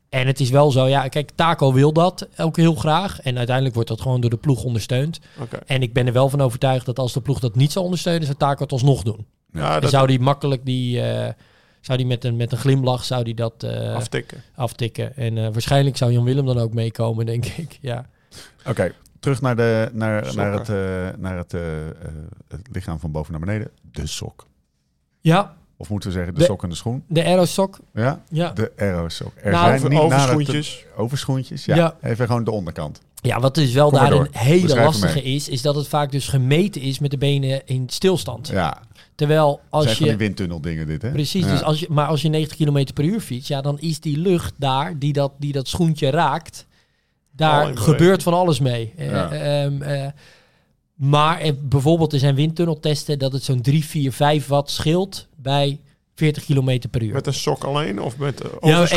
En het is wel zo, ja, kijk, Taco wil dat ook heel graag. En uiteindelijk wordt dat gewoon door de ploeg ondersteund. Oké. En ik ben er wel van overtuigd dat als de ploeg dat niet zou ondersteunen, zou Taco het alsnog doen. Ja, Dan dat zou die makkelijk die, eh, zou die met een, met een glimlach zou die dat eh, aftikken. aftikken. En eh, waarschijnlijk zou Jan Willem dan ook meekomen, denk ik. Ja. Oké, terug naar, de, naar, naar, het, eh, naar het, eh, eh, het lichaam van boven naar beneden. De sok. Ja, Of moeten we zeggen de, De- sok en de schoen? De Aerosok. Ja, Ja. de aerosok. Er Nou, zijn Over- niet overschoentjes. overschoentjes, ja. Ja. Even gewoon de onderkant. Ja, wat dus wel daarin door. hele Beschrijf lastige is, is dat het vaak dus gemeten is met de benen in stilstand. Ja, Terwijl als zijn van die je... windtunnel dingen dit, hè? Precies, Ja. dus als je, maar als je 90 km per uur fietst, ja, dan is die lucht daar, die dat, die dat schoentje raakt, daar gebeurt van alles mee. Eh, Ja. ehm, eh, maar bijvoorbeeld er zijn windtunneltesten dat het zo'n 3, 4, 5 watt scheelt bij 40 km per uur. Met een sok alleen of met uh, Ja,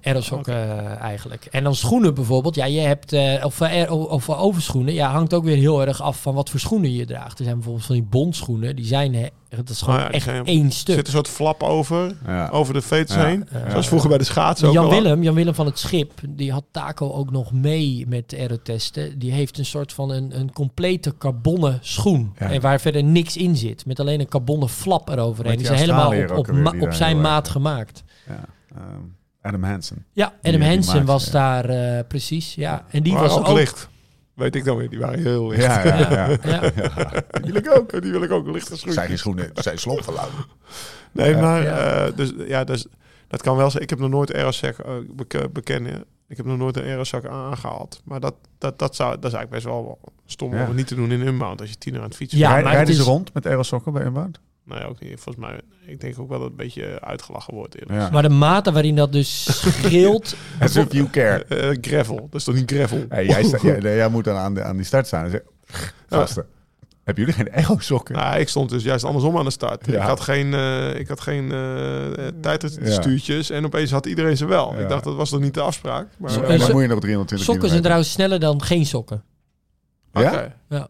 aerosokken eh, eigenlijk. En dan schoenen bijvoorbeeld. Ja, je hebt, eh, of, of overschoenen. Ja, hangt ook weer heel erg af van wat voor schoenen je draagt. Er zijn bijvoorbeeld van die bondschoenen. Die zijn, dat is gewoon ja, echt zijn- één Er stuk. zit een soort flap over, Ja. over de veters Ja. heen. Ja. Zoals vroeger bij de schaatsen ook Jan. Willem, Jan Willem van het Schip, die had Taco ook nog mee met de aerotesten. Die heeft een soort van een, een complete carbonnen schoen. Ja. En waar verder niks in zit. Met alleen een carbonnen flap eroverheen. Die die zijn helemaal op, op, ma- zijn maat gemaakt. Ja, ehm, Adam Hansen. Ja, Adam die Hansen maakte, was ja. daar eh, precies. Ja. En die was ook licht. Weet ik dan weer, die waren heel licht. Ja, ja, ja. Ja. Die wil ik ook, die wil ik ook, lichte schoentjes. Zijn geen schoenen, zijn slopgeluid. Nee, Ja. maar Ja. eh, dus, ja, dus, dat kan wel zijn. Ik heb nog nooit aerosac eh, beke- bekennen. Ik heb nog nooit een aerosac aangehaald. Maar dat, dat, dat, zou, dat is eigenlijk best wel stom Ja. om niet te doen in inbound als je tien uur aan het fietsen Ja, bent. Rijden het ze is- rond met aerosokken bij Ook niet. Volgens mij, ik denk ook wel dat het een beetje uitgelachen wordt. eerlijk Ja. Maar de mate waarin dat dus scheelt. As if you care. Eh, gravel, dat is toch niet gravel? Hey, jij, sta- jij, nee, jij moet dan aan, de, aan die start staan en zeggen... Gasten, hebben jullie geen aerosokken? Nou, ik stond dus juist andersom aan de start. Ja. Ik had geen, eh ik had geen Ja. tijdstuurtjes en opeens had iedereen ze wel. Ja. Ik dacht, dat was toch niet de afspraak? Maar, dan so- moet je nog 320 Sokken zijn trouwens sneller dan geen sokken. Oké. Ja? Ja.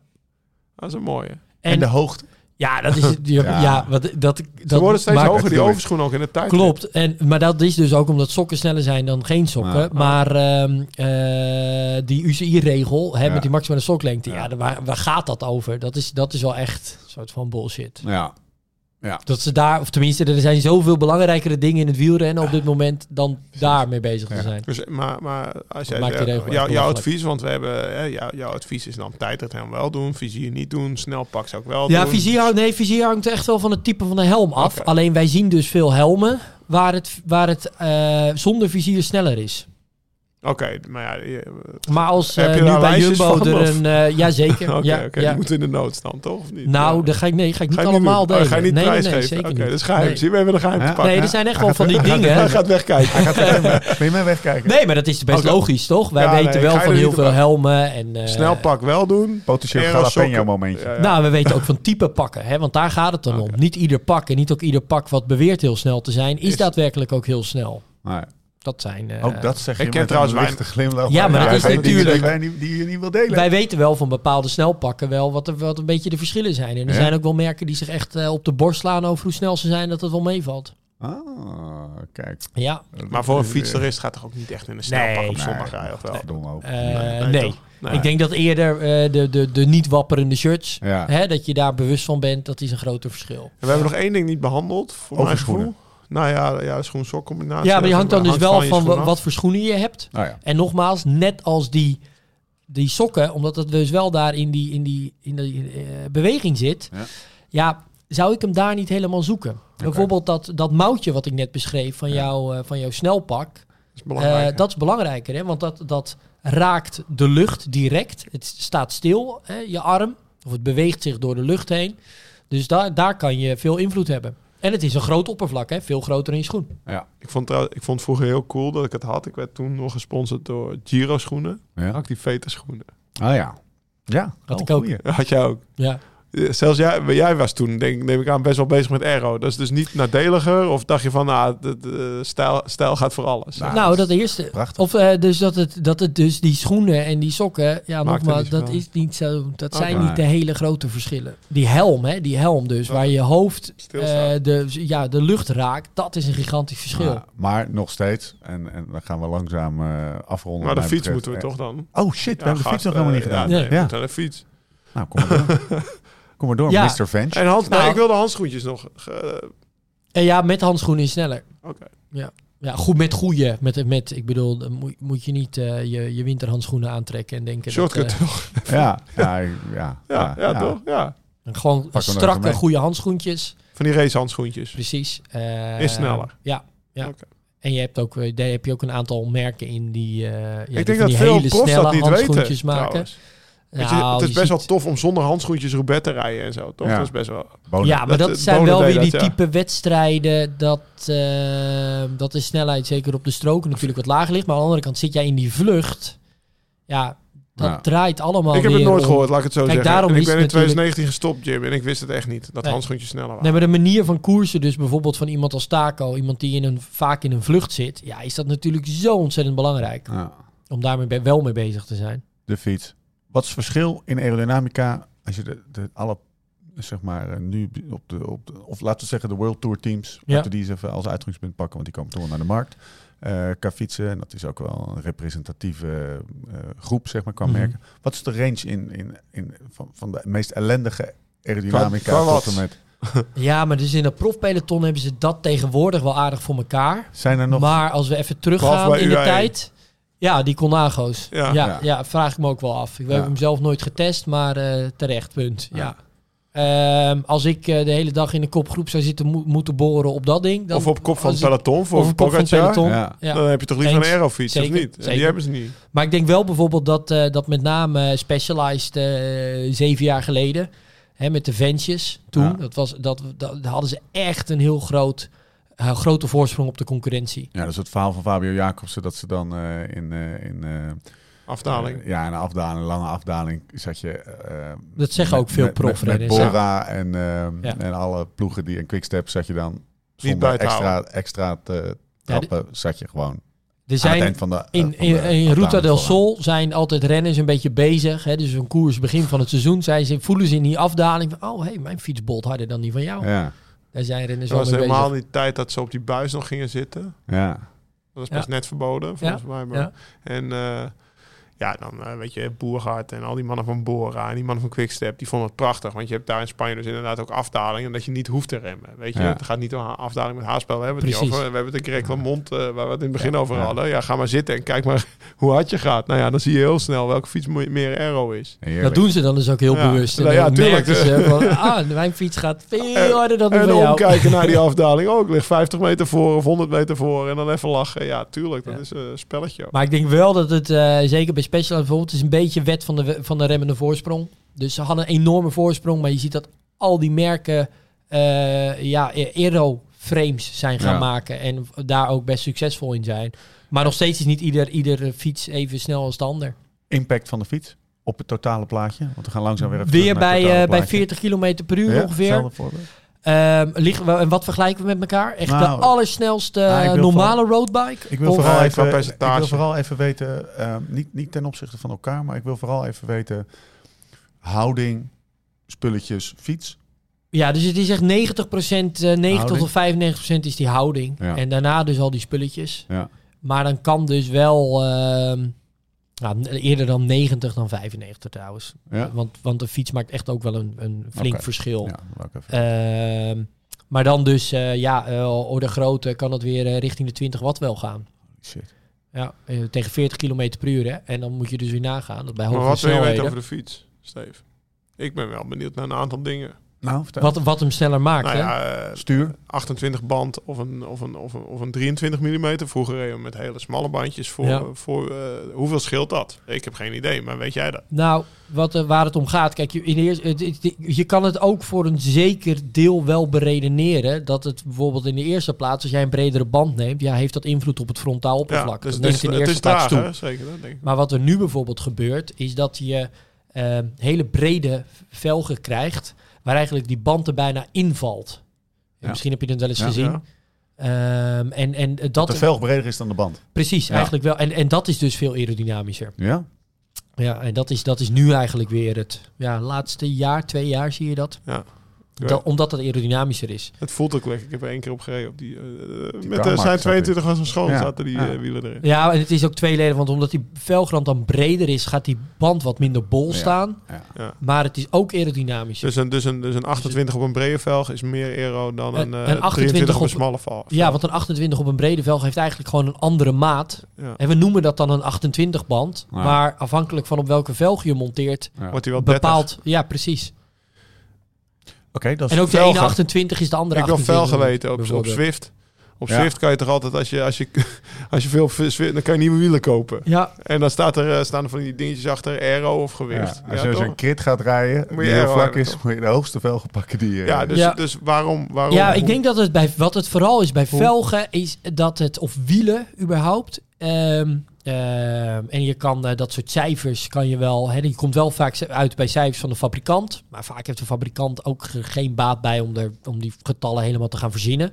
Dat is een mooie. En, En, de hoogte. Ja, dat is. Ja, Ja. ja. wat, dat, Ze dat worden steeds maakt- hoger, die overschoenen ook in de tijd. Klopt. En, maar dat is dus ook omdat sokken sneller zijn dan geen sokken. Ja. Maar ehm, eh, die UCI-regel hè, Ja. met die maximale soklengte, ja. Waar, waar gaat dat over? Dat is, dat is wel echt een soort van bullshit. Ja. Dat ze daar, of tenminste, er zijn zoveel belangrijkere dingen in het wielrennen op dit moment dan daarmee bezig te Ja. zijn. Dus, maar, maar als jij maakt jou- jouw advies, want we hebben, hè, jou- jouw advies is dan tijd het helemaal wel doen, vizier niet doen, snel pak zou ik wel Ja, doen. vizier, nee, vizier hangt echt wel van het type van de helm af. Alleen wij zien dus veel helmen waar het, waar het eh, zonder vizier sneller is. Oké, maar ja, je- Maar als Heb eh, je nu daar bij Jumbo van, er of? een... eh ja, zeker. oké, ja, oké, ja. die moet in de noodstand, toch? Of niet? Nou, Ja. dat ga ik, nee, ga ik niet Ga je niet allemaal doen? Oh, delen. Ga je niet nee, nee, prijsgeven? nee, zeker Oké, niet. dat is geheim. Nee. Zie we hebben een geheim te pakken. Nee, er zijn echt Hij wel gaat- van die hij gaat- dingen. Hij gaat wegkijken. Je mij wegkijken? Nee, maar dat is best logisch, toch? Wij Ja, weten wel van heel veel op- helmen. En, eh, Snel pak wel doen. Potentieel jalapeno momentje. Nou, we weten ook van type pakken, hè? want daar gaat het dan om. Niet ieder pak en niet ook ieder pak wat beweert heel snel te zijn, is, Is- daadwerkelijk ook heel snel. Nee. Dat zijn. eh, Ook dat zeg je ik ken trouwens een lichte glimlach. Ja, maar dat is natuurlijk- Die, wij niet- die je niet wil delen. Wij weten wel van bepaalde snelpakken wel wat, er, wat een beetje de verschillen zijn. En er Ja? zijn ook wel merken die zich echt eh, op de borst slaan over hoe snel ze zijn, dat het wel meevalt. Ah, kijk. Ja, Maar voor een fietserist gaat toch ook niet echt in een snelpak Nee. op zondag rijden, of wel? Ook. eh, nee, nee. Nee. Ik denk dat eerder eh, de, de, de niet wapperende shirts, Ja. hè, dat je daar bewust van bent, dat is een groter verschil. En we hebben nog één ding niet behandeld, voor mijn gevoel. Nou ja, ja schoen-sok combinatie. Ja, maar die hangt dan dus wel je van wat voor schoenen je hebt. Nou ja. En nogmaals, net als die, die sokken, omdat het dus wel daar in die, in die, in die eh, beweging zit. Ja. Ja. zou ik hem daar niet helemaal zoeken. Bijvoorbeeld dat, dat mouwtje wat ik net beschreef van, Ja. jou, eh, van jouw snelpak. Dat is belangrijk. eh, dat is belangrijker, hè? want dat, dat raakt de lucht direct. Het staat stil, hè, je arm. Of het beweegt zich door de lucht heen. Dus daar, daar kan je veel invloed hebben. En het is een groot oppervlak, hè? veel groter in je schoen. Ja. Ik vond, trouw- ik vond vroeger heel cool dat ik het had. Ik werd toen nog gesponsord door Giro schoenen. Ja. Had ik die Veta schoenen. Ah ja. Ja. Had Oh, ik ook. goeie. Had jij ook. Ja. Zelfs jij, jij was toen, denk, neem ik aan, best wel bezig met aero. Dat is dus niet nadeliger? Of dacht je van, nou, de, de stijl, stijl gaat voor alles? Nou, Nou, dat eerste. Prachtig. Of eh, dus dat het, dat het dus die schoenen en die sokken, ja, Maakt nogmaals, dat is niet zo. Dat zijn niet de hele grote verschillen. Die helm, hè, die helm dus, waar je hoofd eh, de, ja, de lucht raakt, dat is een gigantisch verschil. Ja, maar nog steeds, en, en dan gaan we langzaam eh, afronden. maar de fiets betreft. moeten we toch dan? Oh shit, we hebben de fiets nog helemaal niet gedaan. Ja, Ja, nee, we moeten naar de fiets. Nou, kom maar. kom maar door, Ja. Mr. Venge. En hand, Nou. nee, ik wil de handschoentjes nog. eh, En ja, met handschoenen is sneller. Oké. Ja, goed met goede. Met, met, ik bedoel, dan moet, moet je niet eh, je, je winterhandschoenen aantrekken en denken. Shortcut Dat, toch? Ja, ja, ja, Ja, ja, toch? Ja. eh, gewoon strakke, goede handschoentjes. Van die racehandschoentjes. Precies. Eh, Is sneller. Ja, ja. Oké. En je hebt ook, eh, daar heb je ook een aantal merken in die, eh ja, die ik van denk dat die veel hele snelle dat niet weten. handschoentjes maken. trouwens. Je, het is best wel tof om zonder handschoentjes Roubaix te rijden en zo. Toch? Ja. Dat is best wel... Bonus. Ja, maar Dat- dat, eh, zijn wel weer die dat, ja. type wedstrijden dat, eh, dat de snelheid zeker op de stroken natuurlijk wat lager ligt. Maar aan de andere kant zit jij in die vlucht. Ja, dat Ja. draait allemaal ik heb het nooit om- gehoord, laat ik het zo Kijk, zeggen. daarom En ik ben in het natuurlijk- 2019 gestopt, Jim. En ik wist het echt niet, dat Nee. handschoentjes sneller waren. Nee, maar de manier van koersen, dus bijvoorbeeld van iemand als Taco, iemand die in een, vaak in een vlucht zit, ja, is dat natuurlijk zo ontzettend belangrijk Ja. om daarmee wel mee bezig te zijn. de fiets. Wat is het verschil in aerodynamica als je de, de alle, zeg maar, eh, nu op de, op de, of laten we zeggen de World Tour teams, Ja. laten we die eens even als uitgangspunt pakken, want die komen toch wel naar de markt. Eh qua fietsen, en dat is ook wel een representatieve eh, groep, zeg maar, qua Mhm. merken. Wat is de range in, in, in, van, van de meest ellendige aerodynamica tot en met? Ja, maar dus in dat profpeloton hebben ze dat tegenwoordig wel aardig voor elkaar. Zijn er nog... Maar als we even teruggaan in de UAE. tijd. Ja, die Conago's. Ja. Ja. Ja, vraag ik me ook wel af. Ik Ja. heb hem zelf nooit getest, maar eh, terecht, punt. Ja. Ja. Ehm, als ik eh, de hele dag in de kopgroep zou zitten mo- moeten boren op dat ding... Dan, of op kop van het peloton voor of op kop van het Pogacar. peloton. Ja. Ja. Dan heb je toch liever Eens. een aerofiets, of niet? Die hebben ze niet. Maar ik denk wel bijvoorbeeld dat, eh, dat met name Specialized eh, zeven jaar geleden... Hè, met de Ventjes toen, Ja. dat was, dat, dat, hadden ze echt een heel groot, eh, grote voorsprong op de concurrentie. Ja, dat is het verhaal van Fabio Jacobsen, dat ze dan eh, in, eh, in eh, Afdaling. ja, in een afdaling, een lange afdaling, zat je... eh, Dat zeggen met- ook veel met- met- Met, Bora en, Ja. en alle ploegen die een quickstep zat je dan zonder extra, extra te trappen, zat je gewoon Er het zijn van de In, van de in, in Ruta del. Sol zijn altijd renners een beetje bezig. Hè? Dus een koers begin van het seizoen zijn ze, voelen ze in die afdaling van... oh, hey, mijn fiets bolt harder dan die van jou. Ja, Daar zijn renners Het wel was mee helemaal bezig. niet tijd dat ze op die buis nog gingen zitten. ja. Dat is Ja. best net verboden, volgens mij. Maar. Ja. En eh, ja, dan eh, weet je, Boergaard en al die mannen van Bora en die mannen van Quickstep, die vonden het prachtig. Want je hebt daar in Spanje dus inderdaad ook afdalingen en dat je niet hoeft te remmen. Weet je, Ja. het gaat niet om afdaling met haarspel. We hebben het niet over. We hebben het in Greg Lamont, eh, waar we het in het begin Ja. over Ja. hadden. Ja, ga maar zitten en kijk maar hoe hard je gaat. Nou ja, dan zie je heel snel welke fiets meer aero is. Heerlijk. Dat doen ze dan dus ook heel Ja. bewust. En Nou ja, tuurlijk. ze van... ah, mijn fiets gaat veel harder dan die En van jou. omkijken naar die afdaling. Ook ligt 50 meter voor of 100 meter voor en dan even lachen. Ja, tuurlijk, dat Ja. is een spelletje. Maar ik denk wel dat het, eh, zeker bij Special bijvoorbeeld, is een beetje wet van de, van de remmende voorsprong. Dus ze hadden een enorme voorsprong, maar je ziet dat al die merken eh ja, aero-frames zijn gaan Ja. maken en daar ook best succesvol in zijn. Maar nog steeds is niet ieder, ieder fiets even snel als de ander. Impact van de fiets op het totale plaatje. Want we gaan langzaam weer even Weer bij, eh, bij plaatje. 40 km per uur Ja, ongeveer. Ehm, liggen en wat vergelijken we met elkaar? Echt Nou, de allersnelste ah, ik wil normale roadbike? Ik wil, vooral eh, even, ik wil vooral even weten, eh, niet, niet ten opzichte van elkaar, maar ik wil vooral even weten houding, spulletjes, fiets. Ja, dus het is echt 90% eh 90 Houding. tot 95% is die houding. Ja. En daarna dus al die spulletjes. Ja. Maar dan kan dus wel ehm, nou, eerder dan 90 dan 95 trouwens. Ja. Want, want de fiets maakt echt ook wel een, een flink verschil. Ja, Ehm, maar dan dus, eh, ja, uh, orde grootte kan het weer eh, richting de 20 watt wel gaan. Shit. Ja, tegen 40 km per uur. Hè? En dan moet je dus weer nagaan dat bij Maar hoge wat wil je weten over de fiets, Steve? Ik ben wel benieuwd naar een aantal dingen. Nou. Wat, wat hem sneller maakt. Nou hè? ja, eh, Stuur. 28 band of een, of een, of een, of een 23 mm. Vroeger reden we met hele smalle bandjes. Voor, Ja. voor, eh, hoeveel scheelt dat? Ik heb geen idee, maar weet jij dat? Nou, wat, eh, waar het om gaat. Kijk, je, in de eerste, je kan het ook voor een zeker deel wel beredeneren. Dat het bijvoorbeeld in de eerste plaats, als jij een bredere band neemt, ja, heeft dat invloed op het frontaal oppervlak. dus dat is, in de het eerste is plaats traag, toe. hè? zeker. Dat denk ik. Maar wat er nu bijvoorbeeld gebeurt, is dat je eh, hele brede velgen krijgt, waar eigenlijk die band er bijna invalt. Ja. Misschien heb je het wel eens Ja. gezien. Ja. Ehm, en, en Dat dat de velg breder is dan de band. precies, eigenlijk wel. En, en dat is dus veel aerodynamischer. Ja? Ja, en dat is, dat is nu eigenlijk weer het ja, laatste jaar, twee jaar zie je dat. Ja. Dat- omdat het aerodynamischer is. Het voelt ook lekker. Ik heb er één keer op gereden. Op die, eh, met de, zijn zat 22 was een schoon Ja. zaten die Ja. eh, wielen erin. Ja, en het is ook tweeledig, want omdat die velgrand dan breder is, gaat die band wat minder bol Ja. staan. Ja. Ja. Maar het is ook aerodynamischer. Dus een, dus, een, dus een 28 op een brede velg is meer aero dan Een- een, een eh 28 23 op een smalle velg. ja, want een 28 op een brede velg heeft eigenlijk gewoon een andere maat. Ja. En we noemen dat dan een 28 band. Ja. Maar afhankelijk van op welke velg je monteert, Ja. Wordt hij wel 30. bepaalt... Ja, precies. Oké, dat is En ook de ene 28 is de andere Ik heb wel 28. fel geweten op, op. Zwift. Op Ja. Zwift kan je toch altijd, als je, als je, als je veel Zwift, dan kan je nieuwe wielen kopen. Ja, En dan staat er, eh, staan er van die dingetjes achter, aero of gewicht. Ja, als Ja, je zo'n crit gaat rijden, Moet je heel vlak is, moet je de hoogste velgen pakken die je... ja, dus, Ja. dus waarom, waarom? ja ik hoe- denk dat het bij wat het vooral is bij Hoe? velgen, is dat het, of wielen überhaupt. ehm, ehm, en je kan eh, dat soort cijfers kan je wel. Hè, je komt wel vaak uit bij cijfers van de fabrikant. Maar vaak heeft de fabrikant ook ge- geen baat bij om, er, om die getallen helemaal te gaan verzinnen.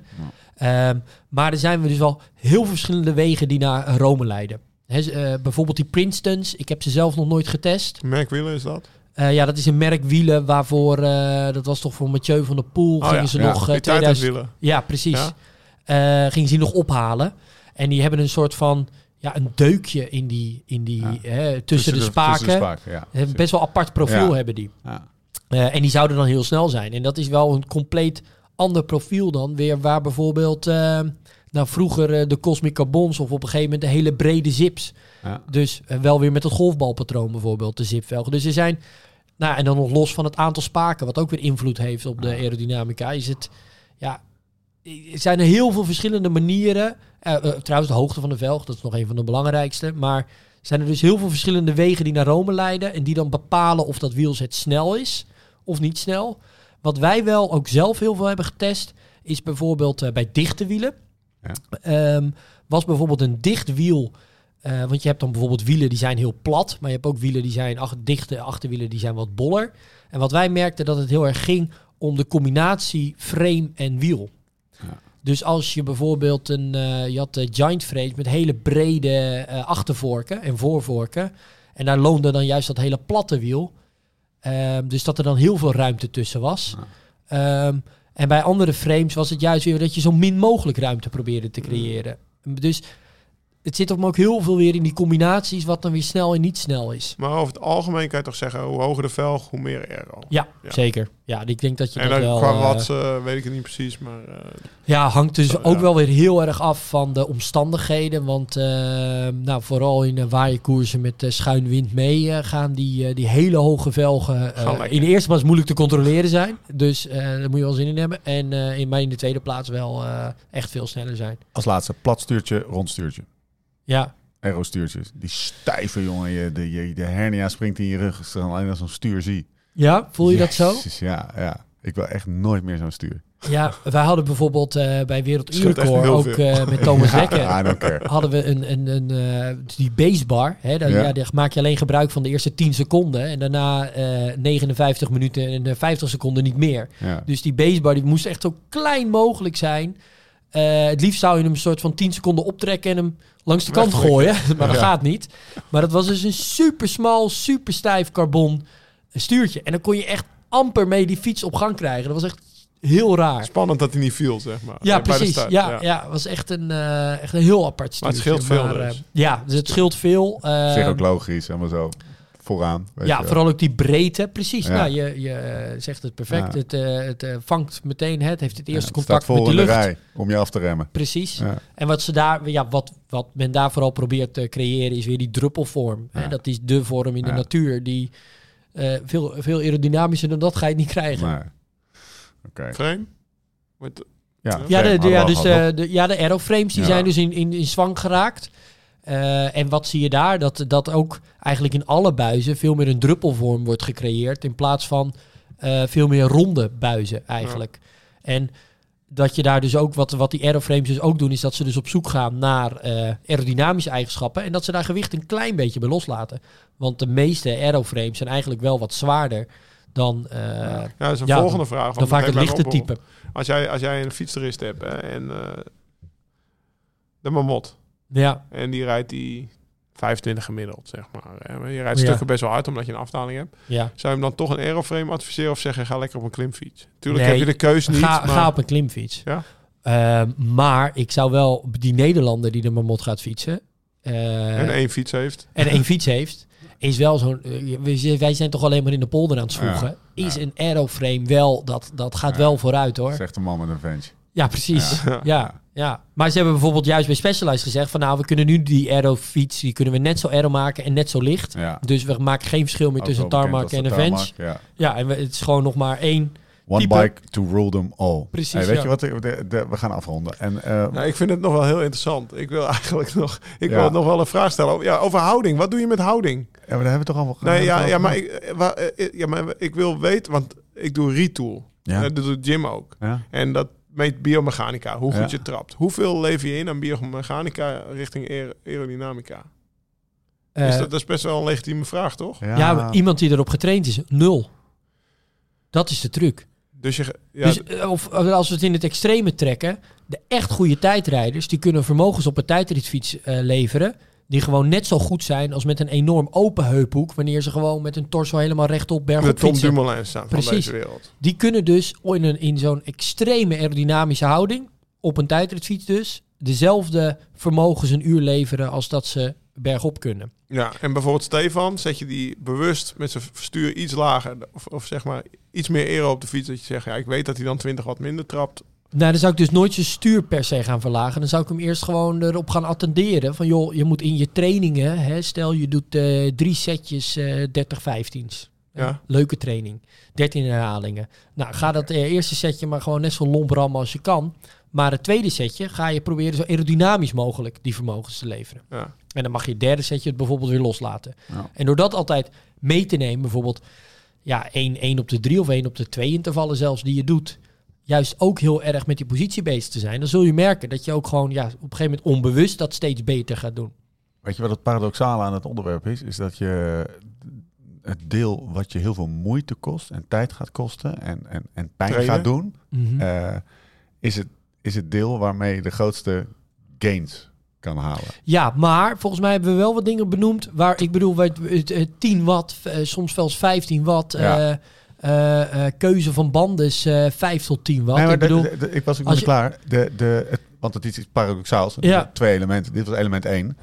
Ehm, maar er zijn we dus wel heel verschillende wegen die naar Rome leiden. Hè, eh, bijvoorbeeld die Princetons. Ik heb ze zelf nog nooit getest. Merkwielen is dat? Eh, ja, dat is een merk wielen waarvoor, eh, dat was toch voor Mathieu van der Poel, Oh gingen ja, ze ja. nog eh, Die 2000... tijdwielen. Ja, precies. Eh, gingen ze die nog ophalen. En die hebben een soort van, ja, een deukje in die, in die Ja. hè, tussen, de spaken. Tussen de spaken, ja. Ze hebben best wel apart profiel hebben die. Ja. Eh, en die zouden dan heel snel zijn. En dat is wel een compleet ander profiel dan weer waar bijvoorbeeld... eh, nou, vroeger eh, de Cosmic Carbons of op een gegeven moment de hele brede zips. Ja. Dus wel weer met het golfbalpatroon bijvoorbeeld, de zipvelgen. Dus er zijn... Nou, en dan nog los van het aantal spaken, wat ook weer invloed heeft op de aerodynamica, is het... Ja, er zijn er heel veel verschillende manieren. Eh, eh, trouwens, de hoogte van de velg, dat is nog een van de belangrijkste. Maar zijn er dus heel veel verschillende wegen die naar Rome leiden. En die dan bepalen of dat wielzet snel is of niet snel. Wat wij wel ook zelf heel veel hebben getest, is bijvoorbeeld eh, bij dichte wielen. Ja. Ehm, was bijvoorbeeld een dicht wiel. want je hebt dan bijvoorbeeld wielen die zijn heel plat. Maar je hebt ook wielen die zijn ach- dichte achterwielen die zijn wat boller. En wat wij merkten dat het heel erg ging om de combinatie frame en wiel. Ja. Dus als je bijvoorbeeld een, eh, je had eh, giant frames met hele brede eh, achtervorken en voorvorken. En daar loonde dan juist dat hele platte wiel. Ehm, dus dat er dan heel veel ruimte tussen was. Ehm, en bij andere frames was het juist weer dat je zo min mogelijk ruimte probeerde te creëren. Dus het zit hem ook heel veel weer in die combinaties, wat dan weer snel en niet snel is. Maar over het algemeen kan je toch zeggen, hoe hoger de velg, hoe meer aero. Ja, Ja. zeker. Ja, ik denk dat je En dat wel... qua eh, watts eh, weet ik het niet precies, maar eh, Ja, hangt dus Zo, ook ja. wel weer heel erg af van de omstandigheden. Want nou, vooral in de waaierkoersen met schuin wind mee gaan die, die hele hoge velgen eh, in de eerste plaats moeilijk te controleren zijn. Dus eh, daar moet je wel zin in hebben. En eh, in, maar in de tweede plaats wel eh, echt veel sneller zijn. Als laatste, plat stuurtje, rond stuurtje. Ja, Aero-stuurtjes. Die stijve, jongen. Je, de, je, de hernia springt in je rug. als alleen als zo'n stuur zie. ja voel je dat zo? Ja, ja. Ik wil echt nooit meer zo'n stuur. Ja, wij hadden bijvoorbeeld eh, bij Werelduurrecord ook eh, met Thomas Dekker... Care. hadden we een, een, een eh, die basebar. Hè, daar, Ja. ja. daar maak je alleen gebruik van de eerste 10 seconden. En daarna eh 59 minuten en eh, 50 seconden niet meer. Ja. Dus die basebar die moest echt zo klein mogelijk zijn. Eh, het liefst zou je hem een soort van 10 seconden optrekken en hem langs de kant gooien. maar dat Ja. gaat niet. Maar dat was dus een super smal, super stijf carbon stuurtje. En dan kon je echt amper mee die fiets op gang krijgen. Dat was echt heel raar. spannend dat hij niet viel, zeg maar. Ja, Eh, precies. ja, ja. het was echt een, eh, echt een heel apart Maar het stuurtje. scheelt veel Maar, dus. eh, ja, dus het scheelt veel. Eh, ook logisch, helemaal zo vooraan. weet ja, je vooral ook die breedte. Precies. Ja. Nou, je, je eh, zegt het perfect. Ja. Het, eh, het eh, vangt meteen, hè, het heeft het Ja, eerste het contact staat met de lucht. rij om je af te remmen. Precies. Ja. En wat, ze daar, ja, wat, wat men daar vooral probeert te creëren is weer die druppelvorm. Hè? Dat is de vorm in de natuur die eh, veel, veel aerodynamischer dan dat ga je niet krijgen. Maar, oké. Frame? Met, Ja, Ja, oké, de, de, ja, dus eh, de, ja, de aeroframes die Ja. zijn dus in, in, in zwang geraakt. Eh, en wat zie je daar? Dat, dat ook eigenlijk in alle buizen veel meer een druppelvorm wordt gecreëerd. In plaats van eh, veel meer ronde buizen eigenlijk. En dat je daar dus ook, wat, wat die aeroframes dus ook doen, is dat ze dus op zoek gaan naar eh, aerodynamische eigenschappen. En dat ze daar gewicht een klein beetje bij loslaten. Want de meeste aeroframes zijn eigenlijk wel wat zwaarder dan, ja, dat is een Ja, volgende vraag. dan vaak het lichte type. Als jij, als jij een fietsterist hebt hè, en de Mamot, Ja, en die rijdt die 25 gemiddeld, zeg maar. hè. Je rijdt Ja. stukken best wel hard omdat je een afdaling hebt. ja. Zou je hem dan toch een aeroframe adviseren of zeggen ga lekker op een klimfiets? Tuurlijk Nee, heb je de keus niet, Ga, maar ga op een klimfiets. Ja? Ehm, maar ik zou wel die Nederlander die de Marmot gaat fietsen. eh, en één fiets heeft. en één fiets heeft. Is wel zo'n. eh, wij- wij zijn toch alleen maar in de polder aan het zwoegen. Ja, Is een aeroframe wel. Dat, dat gaat Ja. wel vooruit hoor. Zegt de man met een ventje. Ja, precies. Ja. Ja. Maar ze hebben bijvoorbeeld juist bij Specialized gezegd: van nou, we kunnen nu die aerofiets. Die kunnen we net zo aero maken en net zo licht. Ja. Dus we maken geen verschil meer Ook tussen tarmac en de een tarmac, Venge. Ja. Ja, en we, het is gewoon nog maar één One type. bike to rule them all. Precies, Hey, weet ja. je wat? de- de- de- we gaan afronden. En, eh, Nou, ik vind het nog wel heel interessant. Ik wil eigenlijk nog, ik Ja. wil nog wel een vraag stellen. over- Ja, over houding. Wat doe je met houding? ja, maar daar hebben we toch al Nee, ja, ja, maar ik... eh, eh, ja, maar ik wil weten, want ik doe retool. Ja. Dat doet Jim ook. Ja. En dat meet biomechanica, hoe goed Ja. je trapt. Hoeveel lever je in aan biomechanica richting aer- aerodynamica? Eh, is dat, dat is best wel een legitieme vraag, toch? Ja, iemand die erop getraind is, nul. Dat is de truc. Dus, je, ja, dus, eh, of eh, als we het in het extreme trekken, de echt goede tijdrijders, die kunnen vermogens op een tijdritfiets eh, leveren, die gewoon net zo goed zijn als met een enorm open heuphoek, wanneer ze gewoon met hun torso helemaal rechtop de bergop Tom fietsen. Dumoulin staan van deze wereld. Die kunnen dus in, een, in zo'n extreme aerodynamische houding, op een tijdritfiets dus, dezelfde vermogens een uur leveren als dat ze bergop kunnen. Ja, en bijvoorbeeld Stefan, zet je die bewust met zijn stuur iets lager, of, of zeg maar iets meer aero op de fiets, dat je zegt, ja, ik weet dat hij dan 20 wat minder trapt. Nou, dan zou ik dus nooit zijn stuur per se gaan verlagen. Dan zou ik hem eerst gewoon erop gaan attenderen. Van joh, je moet in je trainingen, hè, stel je doet eh, drie setjes eh 30-15's. Ja. Leuke training. 13 herhalingen. Nou, ga dat eh, eerste setje maar gewoon net zo lomp rammen als je kan. Maar het tweede setje ga je proberen zo aerodynamisch mogelijk die vermogens te leveren. Ja. En dan mag je het derde setje het bijvoorbeeld weer loslaten. Ja. En door dat altijd mee te nemen, bijvoorbeeld ja, 1, 1 op de 3 of 1 op de 2 intervallen zelfs die je doet, juist ook heel erg met die positie bezig te zijn, dan zul je merken dat je ook gewoon ja, op een gegeven moment onbewust dat steeds beter gaat doen. Weet je wat het paradoxale aan het onderwerp is? Is dat je het deel wat je heel veel moeite kost en tijd gaat kosten en, en, en pijn Trainen. gaat doen, Mhm. eh, is, het, is het deel waarmee je de grootste gains kan halen. Ja, maar volgens mij hebben we wel wat dingen benoemd waar ik bedoel, wij- het, het 10 watt, eh, soms wel eens 15 watt. Ja. eh, keuze van banden is eh 5 tot 10 watt. Nee, ik bedoel, de- de- ik was ook niet je- klaar. De, de, het, want het is iets paradoxaals. Ja. Twee elementen. Dit was element 1.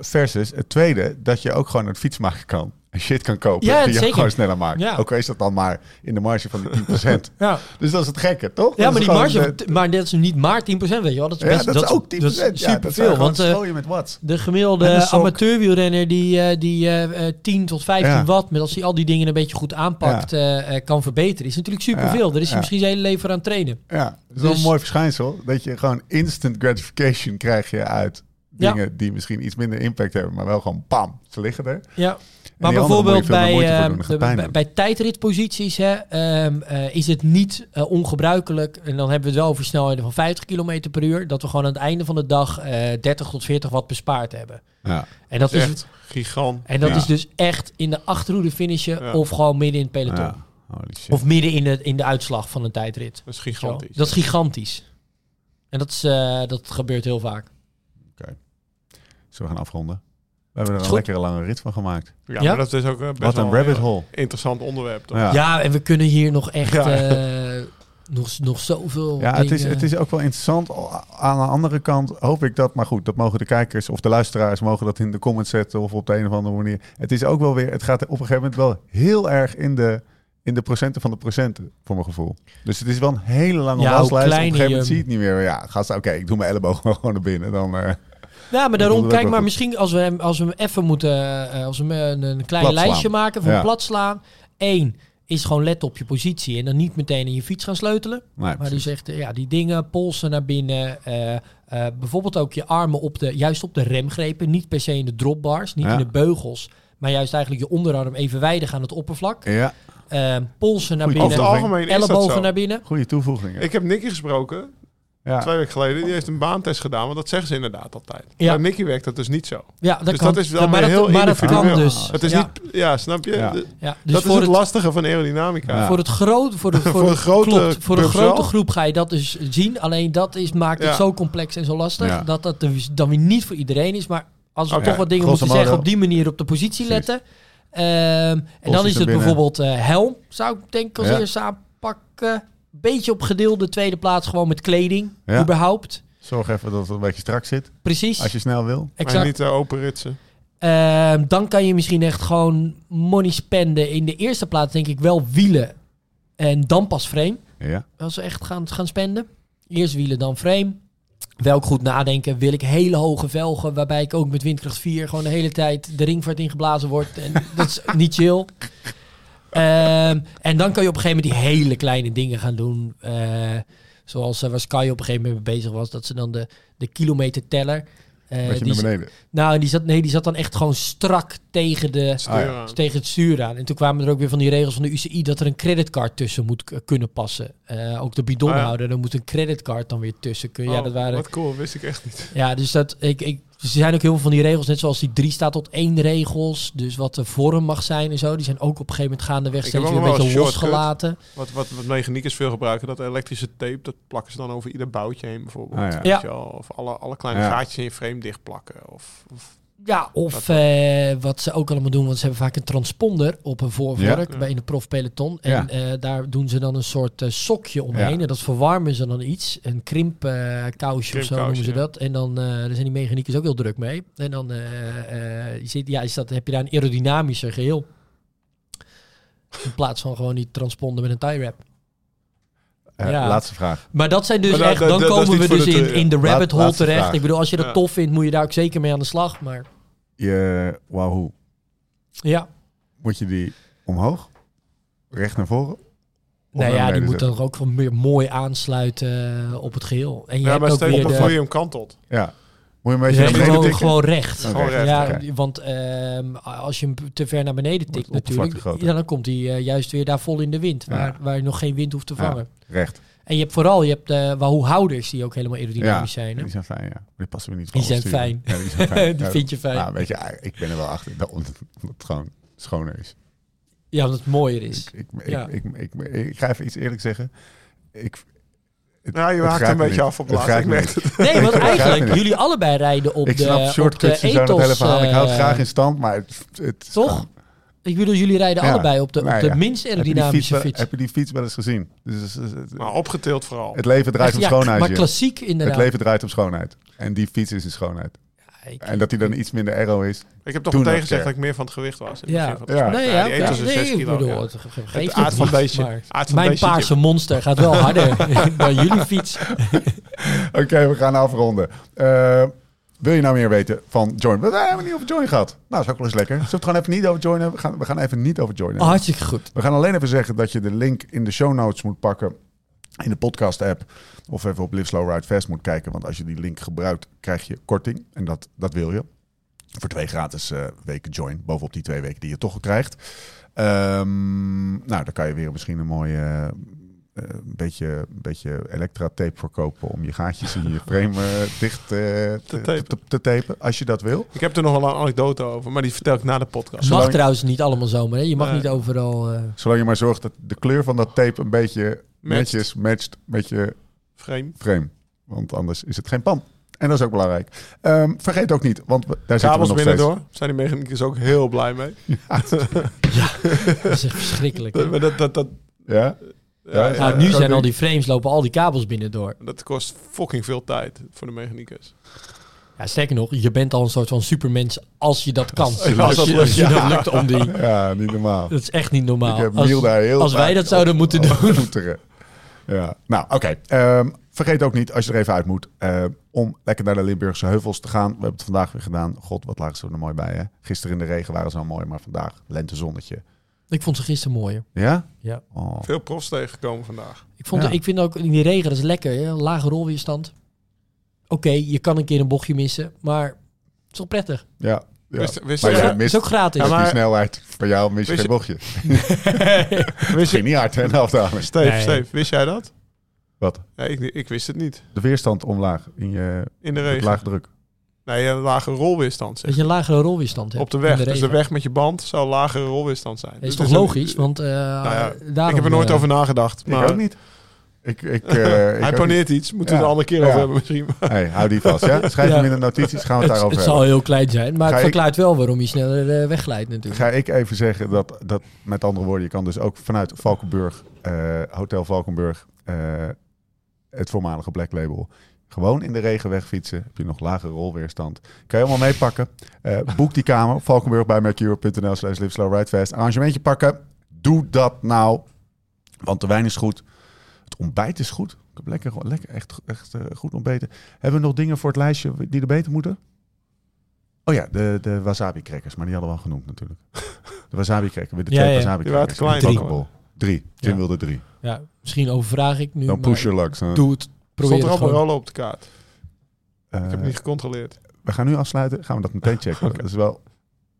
versus het tweede, dat je ook gewoon een fiets maken kan. Shit kan kopen Ja, die je zeker. gewoon sneller maakt. Ja. Ook al is dat dan maar in de marge van die 10%. ja. dus dat is het gekke, toch? Ja, Dat maar die marge, de- maar dat is niet maar 10%, weet je wel. Dat is, ja, best, dat, is ook 10%. Dat is superveel, want eh, met watts. de gemiddelde amateurwielrenner die, eh, die eh, eh, 10 tot 15 Ja. watt, met als hij al die dingen een beetje goed aanpakt, kan verbeteren, is natuurlijk superveel. Daar is hij misschien zijn hele leven aan trainen. Ja, dat is wel Dus- een mooi verschijnsel. Dat je gewoon instant gratification krijg je uit dingen die misschien iets minder impact hebben. Maar wel gewoon bam, ze liggen er. Ja. Maar bijvoorbeeld bij, de- pijn bij, tijdritposities hè, ehm, eh, is het niet eh, ongebruikelijk, en dan hebben we het wel over snelheden van 50 km per uur, dat we gewoon aan het einde van de dag eh 30 tot 40 watt bespaard hebben. Ja. En dat, Dat is is, echt gigant. en dat Ja. is dus echt in de achterhoede finishen Ja. of gewoon midden in het peloton. Of midden in de, in de uitslag van een tijdrit. Dat is Zo. gigantisch. Dat is gigantisch. En dat, is, eh, dat gebeurt heel vaak. Zullen we gaan afronden? We hebben er een lekkere lange rit van gemaakt. ja, Ja? maar dat is ook eh, best Wat wel een rabbit heel hole. interessant onderwerp. Toch? Ja. Ja, en we kunnen hier nog echt Ja. eh, nog, nog zoveel Ja, het is, het is ook wel interessant. Aan de andere kant hoop ik dat, maar goed, dat mogen de kijkers of de luisteraars mogen dat in de comments zetten of op de een of andere manier. Het is ook wel weer, het gaat op een gegeven moment wel heel erg in de, in de procenten van de procenten, voor mijn gevoel. Dus het is wel een hele lange Ja, waslijst. Op een gegeven moment je- zie je het niet meer. Ja, gast, oké, ik doe mijn elleboog gewoon naar binnen. Dan, eh, Ja, maar komt daarom, kijk maar, misschien als we hem, als we hem even moeten, eh, als we hem een, een klein lijstje maken van Ja. plat slaan. Eén is gewoon letten op je positie en dan niet meteen in je fiets gaan sleutelen. nee, Maar die zegt, eh, ja, die dingen, polsen naar binnen. eh, eh, bijvoorbeeld ook je armen op de, juist op de remgrepen. Niet per se in de dropbars, niet Ja. in de beugels. Maar juist eigenlijk je onderarm evenwijdig aan het oppervlak. Ja, Eh, polsen naar Goeie Over het binnen, algemeen is dat ellebogen zo. naar binnen. goede toevoegingen. Ik heb Nicky gesproken, ja. twee weken geleden. Die heeft een baantest gedaan, want dat zeggen ze inderdaad altijd. Ja. Bij Nicky werkt dat dus niet zo. Ja, dat Dus kan. dat is wel Ja, maar dat, heel maar dat kan dus. Het is ja, niet... Ja, snap je? Ja. Dus dat is voor het het, lastige van aerodynamica. Ja. voor het grote, voor de, voor, Voor de de grote klopt, voor de grote groep ga je dat dus zien. Alleen dat is, maakt het Ja. zo complex en zo lastig Ja. dat dat dus dan weer niet voor iedereen is. Maar als we toch wat dingen moeten zeggen op die manier op de positie Precies. letten. Ehm, en dan is het bijvoorbeeld eh, helm, zou ik denk ik als Ja. eerste aanpakken. Beetje op gedeelde tweede plaats gewoon met kleding, Ja. überhaupt. Zorg even dat het een beetje strak zit, Precies, als je snel wil. Maar exact. niet uh, open ritsen. Ehm, dan kan je misschien echt gewoon money spenden. In de eerste plaats denk ik wel wielen en dan pas frame. Ja, Als we echt gaan, gaan spenden. Eerst wielen, dan frame. Welk goed nadenken. Wil ik hele hoge velgen, waarbij ik ook met windkracht 4 gewoon de hele tijd de ringvaart ingeblazen wordt. En dat is niet chill. Ehm, en dan kan je op een gegeven moment die hele kleine dingen gaan doen. eh, zoals eh, waar Sky op een gegeven moment mee bezig was. Dat ze dan de, de kilometerteller... eh, Beetje die, naar beneden. nou, die zat, nee, die zat dan echt gewoon strak tegen, de, Ah, ja. tegen het stuur aan. En toen kwamen er ook weer van die regels van de UCI dat er een creditcard tussen moet kunnen passen. Eh, ook de bidonhouder, daar moet een creditcard dan weer tussen kunnen. ja, Oh, dat waren, Wat cool, wist ik echt niet. ja, dus dat, ik, ik, er zijn ook heel veel van die regels, net zoals die drie staat tot één regels. Dus wat de vorm mag zijn en zo, die zijn ook op een gegeven moment gaandeweg steeds weer een beetje shortcut. losgelaten. Wat, wat, wat mechaniekers veel gebruiken, dat elektrische tape, dat plakken ze dan over ieder boutje heen bijvoorbeeld. Ah, ja. Of alle, alle kleine Ja. gaatjes in je frame dichtplakken. Of, of Ja, of eh, wat ze ook allemaal doen, want ze hebben vaak een transponder op een voorvork Ja. bij in de profpeloton. En Ja. eh, daar doen ze dan een soort eh, sokje omheen. Ja. En dat verwarmen ze dan iets. Een krimpkousje of zo noemen ze dat. En dan eh, daar zijn die mechaniekers ook heel druk mee. En dan eh, eh, je ziet, ja, is dat, heb je daar een aerodynamischer geheel. In plaats van gewoon die transponder met een tie wrap. Eh, Ja. Laatste vraag. Maar dat zijn dus echt, dan dat- dat is komen we dus in, de- in de Laat- rabbit hole terecht. vraag. Ik bedoel, als je dat Ja. tof vindt, moet je daar ook zeker mee aan de slag. Maar Je Wahoo, ja, moet je die omhoog? Recht naar voren? Of Nou ja, die moet dan ook wel meer mooi aansluiten eh, op het geheel. En je ja, hebt maar ook steeds weer op de... voor je hem kantelt. Ja. Moet je naar beneden gewoon, tikken? gewoon recht. Oké, Gewoon recht, ja, oké. want ehm, als je hem te ver naar beneden tikt het oppervlakte natuurlijk, groter. ja, dan komt hij eh, juist weer daar vol in de wind, waar, Ja. waar je nog geen wind hoeft te Ja. vangen. Recht. En je hebt vooral, je hebt de Wahoo houders die ook helemaal aerodynamisch Ja, zijn. Hè? die zijn fijn, ja. Maar die passen we niet Die voor zijn sturen. fijn. Ja, die zijn fijn. die Ja, vind je fijn. Nou, weet je, ik ben er wel achter dat omdat het gewoon schoner is. Ja, omdat het mooier is. Ik, ik, Ja. ik, ik, ik, ik ga even iets eerlijk zeggen. Ik, het- Ja, je het haakt grijpt een beetje niet. af op Het laatst. Ik het. Nee, want Ik het eigenlijk, jullie allebei rijden op Ik de, snap op shortcuts de en zo, hele verhaal. Ik houd het graag in stand, maar het, het Toch? Ik bedoel, jullie rijden Ja. allebei op de, op Nou de ja. minst Heb fiets, aerodynamische wel- fiets. heb je die fiets wel eens gezien? Dus, het- het- het- Maar opgetild vooral. het leven draait om Ja, schoonheid. maar klassiek Het inderdaad. leven draait om schoonheid. En die fiets is een schoonheid. Ja, En dat hij dan iets minder aero is. Ik heb toch meteen gezegd ja. dat ik meer van het gewicht was. In het Ja. begin van het Ja. Nee, ja, die ja, is nee, 6 ik kilo. bedoel, ja. het ge- geeft Het aard van het beestje. Mijn het paarse monster gaat wel harder dan jullie fiets. Oké, we gaan afronden. Eh, wil je nou meer weten van Join? We hebben niet over Join gehad. Nou, dat is ook wel eens lekker. Zullen we het gewoon even niet over Join hebben? We gaan, we gaan even niet over Join Oh, hebben. hartstikke goed. We gaan alleen even zeggen dat je de link in de show notes moet pakken in de podcast app. Of even op Live Slow Ride Fast moet kijken. Want als je die link gebruikt, krijg je korting. En dat, dat wil je. Voor twee gratis eh, weken join. Bovenop die twee weken die je toch al krijgt. Ehm, nou, dan kan je weer misschien een mooie... eh, een beetje, een beetje elektra tape verkopen om je gaatjes in je frame eh, dicht eh, te, te, tapen. te, te tapen, als je dat wil. Ik heb er nog wel een anekdote over, maar die vertel ik na de podcast. Zolang- Mag trouwens niet allemaal zomaar. Hè? Je mag Nee. niet overal... eh, Zolang je maar zorgt dat de kleur van dat tape een beetje Matcht. netjes matcht met je Frame. frame. Want anders is het geen pan. En dat is ook belangrijk. Ehm, vergeet ook niet, want we- daar zitten we Kabels nog binnen door. Zijn die mechaniekers ook heel blij mee. dat is echt verschrikkelijk. hè? Dat, dat, dat, dat, Ja? ja, Ja, ja, Nou, nu zijn al die frames, lopen al die kabels binnendoor. dat kost fucking veel tijd voor de mechaniekers. Ja, sterker nog, je bent al een soort van supermens als je dat kan. Als Als, je dat je, lukt, als je ja. dat lukt om die... Ja, niet normaal. Dat is echt niet normaal. Ik heb als Miel daar heel als wij dat zouden op- moeten op doen. Ja, nou oké. Ehm, vergeet ook niet, als je er even uit moet, eh, om lekker naar de Limburgse heuvels te gaan. We hebben het vandaag weer gedaan. God, wat lagen ze er mooi bij, hè? Gisteren in de regen waren ze al mooi, maar vandaag lentezonnetje. Ik vond ze gisteren mooier. Ja? Ja. Oh. Veel profs tegengekomen vandaag. Ik, vond, Ja. ik vind ook in die regen, dat is lekker. Hè? Lage rolweerstand. Oké, je kan een keer een bochtje missen, maar het is toch prettig. Ja. Ja. Wist, wist, Maar je, jij mist is ook gratis. met Ja, maar- die snelheid van jou mis je geen je- bochtje. wist, je, niet hard, hè, de afdaling. Steve, Nee. Steve, wist jij dat? Wat? Ja, ik, ik wist het niet. De weerstand omlaag in je In de regen. laag druk. Nee, een lage rolweerstand. Zeg. Dat je een lagere rolweerstand hebt. Op de weg. dus de weg met je band zou lagere rolweerstand zijn. Dat Dus is toch het een- logisch? Want eh ja, daarom, ik heb er nooit eh, over nagedacht. Ik Maar ook niet. Ik, ik, eh, hij poneert iets. Moeten Ja. we het een andere keer Ja. over hebben misschien. Hey, hou die vast, ja? Schrijf Ja. hem in de notities, gaan we het Het, daarover het hebben. zal heel klein zijn, maar Ga het ik- verklaart wel waarom je sneller eh, wegglijdt natuurlijk. Ga ik even zeggen dat, dat, met andere woorden, je kan dus ook vanuit Valkenburg, eh, Hotel Valkenburg, eh, het voormalige Black Label, gewoon in de regen wegfietsen. Heb je nog lage rolweerstand. Kan je allemaal meepakken. Eh, boek die kamer, Valkenburg bij mercure.nl slash live slow ride fast. Arrangementje pakken. Doe dat nou. Want de wijn is goed. Het ontbijt is goed. Ik heb lekker, lekker echt, echt eh, goed ontbeten. Hebben we nog dingen voor het lijstje die er beter moeten? Oh ja, de, de wasabi crackers, maar die hadden we al genoemd natuurlijk. De wasabi cracker. Weer de Ja, twee ja. wasabi Die waren crackers. klein. Pokeball. Drie. Jim Ja. wilde drie. Ja, misschien overvraag ik nu. Dan maar push your luck. Dan, Doe het. Probeer Stond er het al op de kaart. eh, Ik heb het niet gecontroleerd. we gaan nu afsluiten. Gaan we dat meteen checken. Dat is wel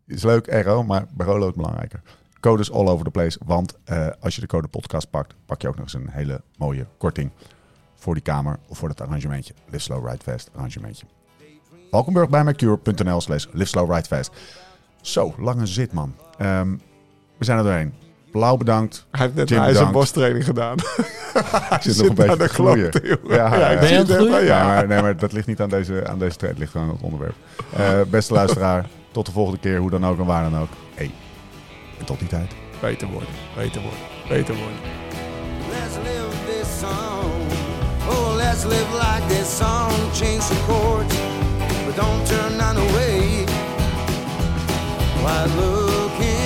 is leuk, Ero, maar Barolo is belangrijker. Codes all over the place. Want eh, als je de code podcast pakt, pak je ook nog eens een hele mooie korting. Voor die kamer of voor dat arrangementje. Live Slow Ride Fast arrangementje. Valkenburg bij McCure.nl slash Live Slow Ride Fast. Zo, lange zit man. Ehm, we zijn er doorheen. Blauw bedankt. Hij heeft net Jim, een ijzer bedankt. borsttraining gedaan. Hij zit nog een beetje te groeien. Ja, ja, ik Ben je? Ja, maar, nee, maar dat ligt niet aan deze, aan deze trend. Het ligt gewoon aan het onderwerp. Eh, beste luisteraar, tot de volgende keer. Hoe dan ook en waar dan ook. Hey, en tot die tijd. Beter worden, beter worden, beter worden. Let's live this song. Oh, let's live like this song. Change the chords, but don't turn none away. Why looking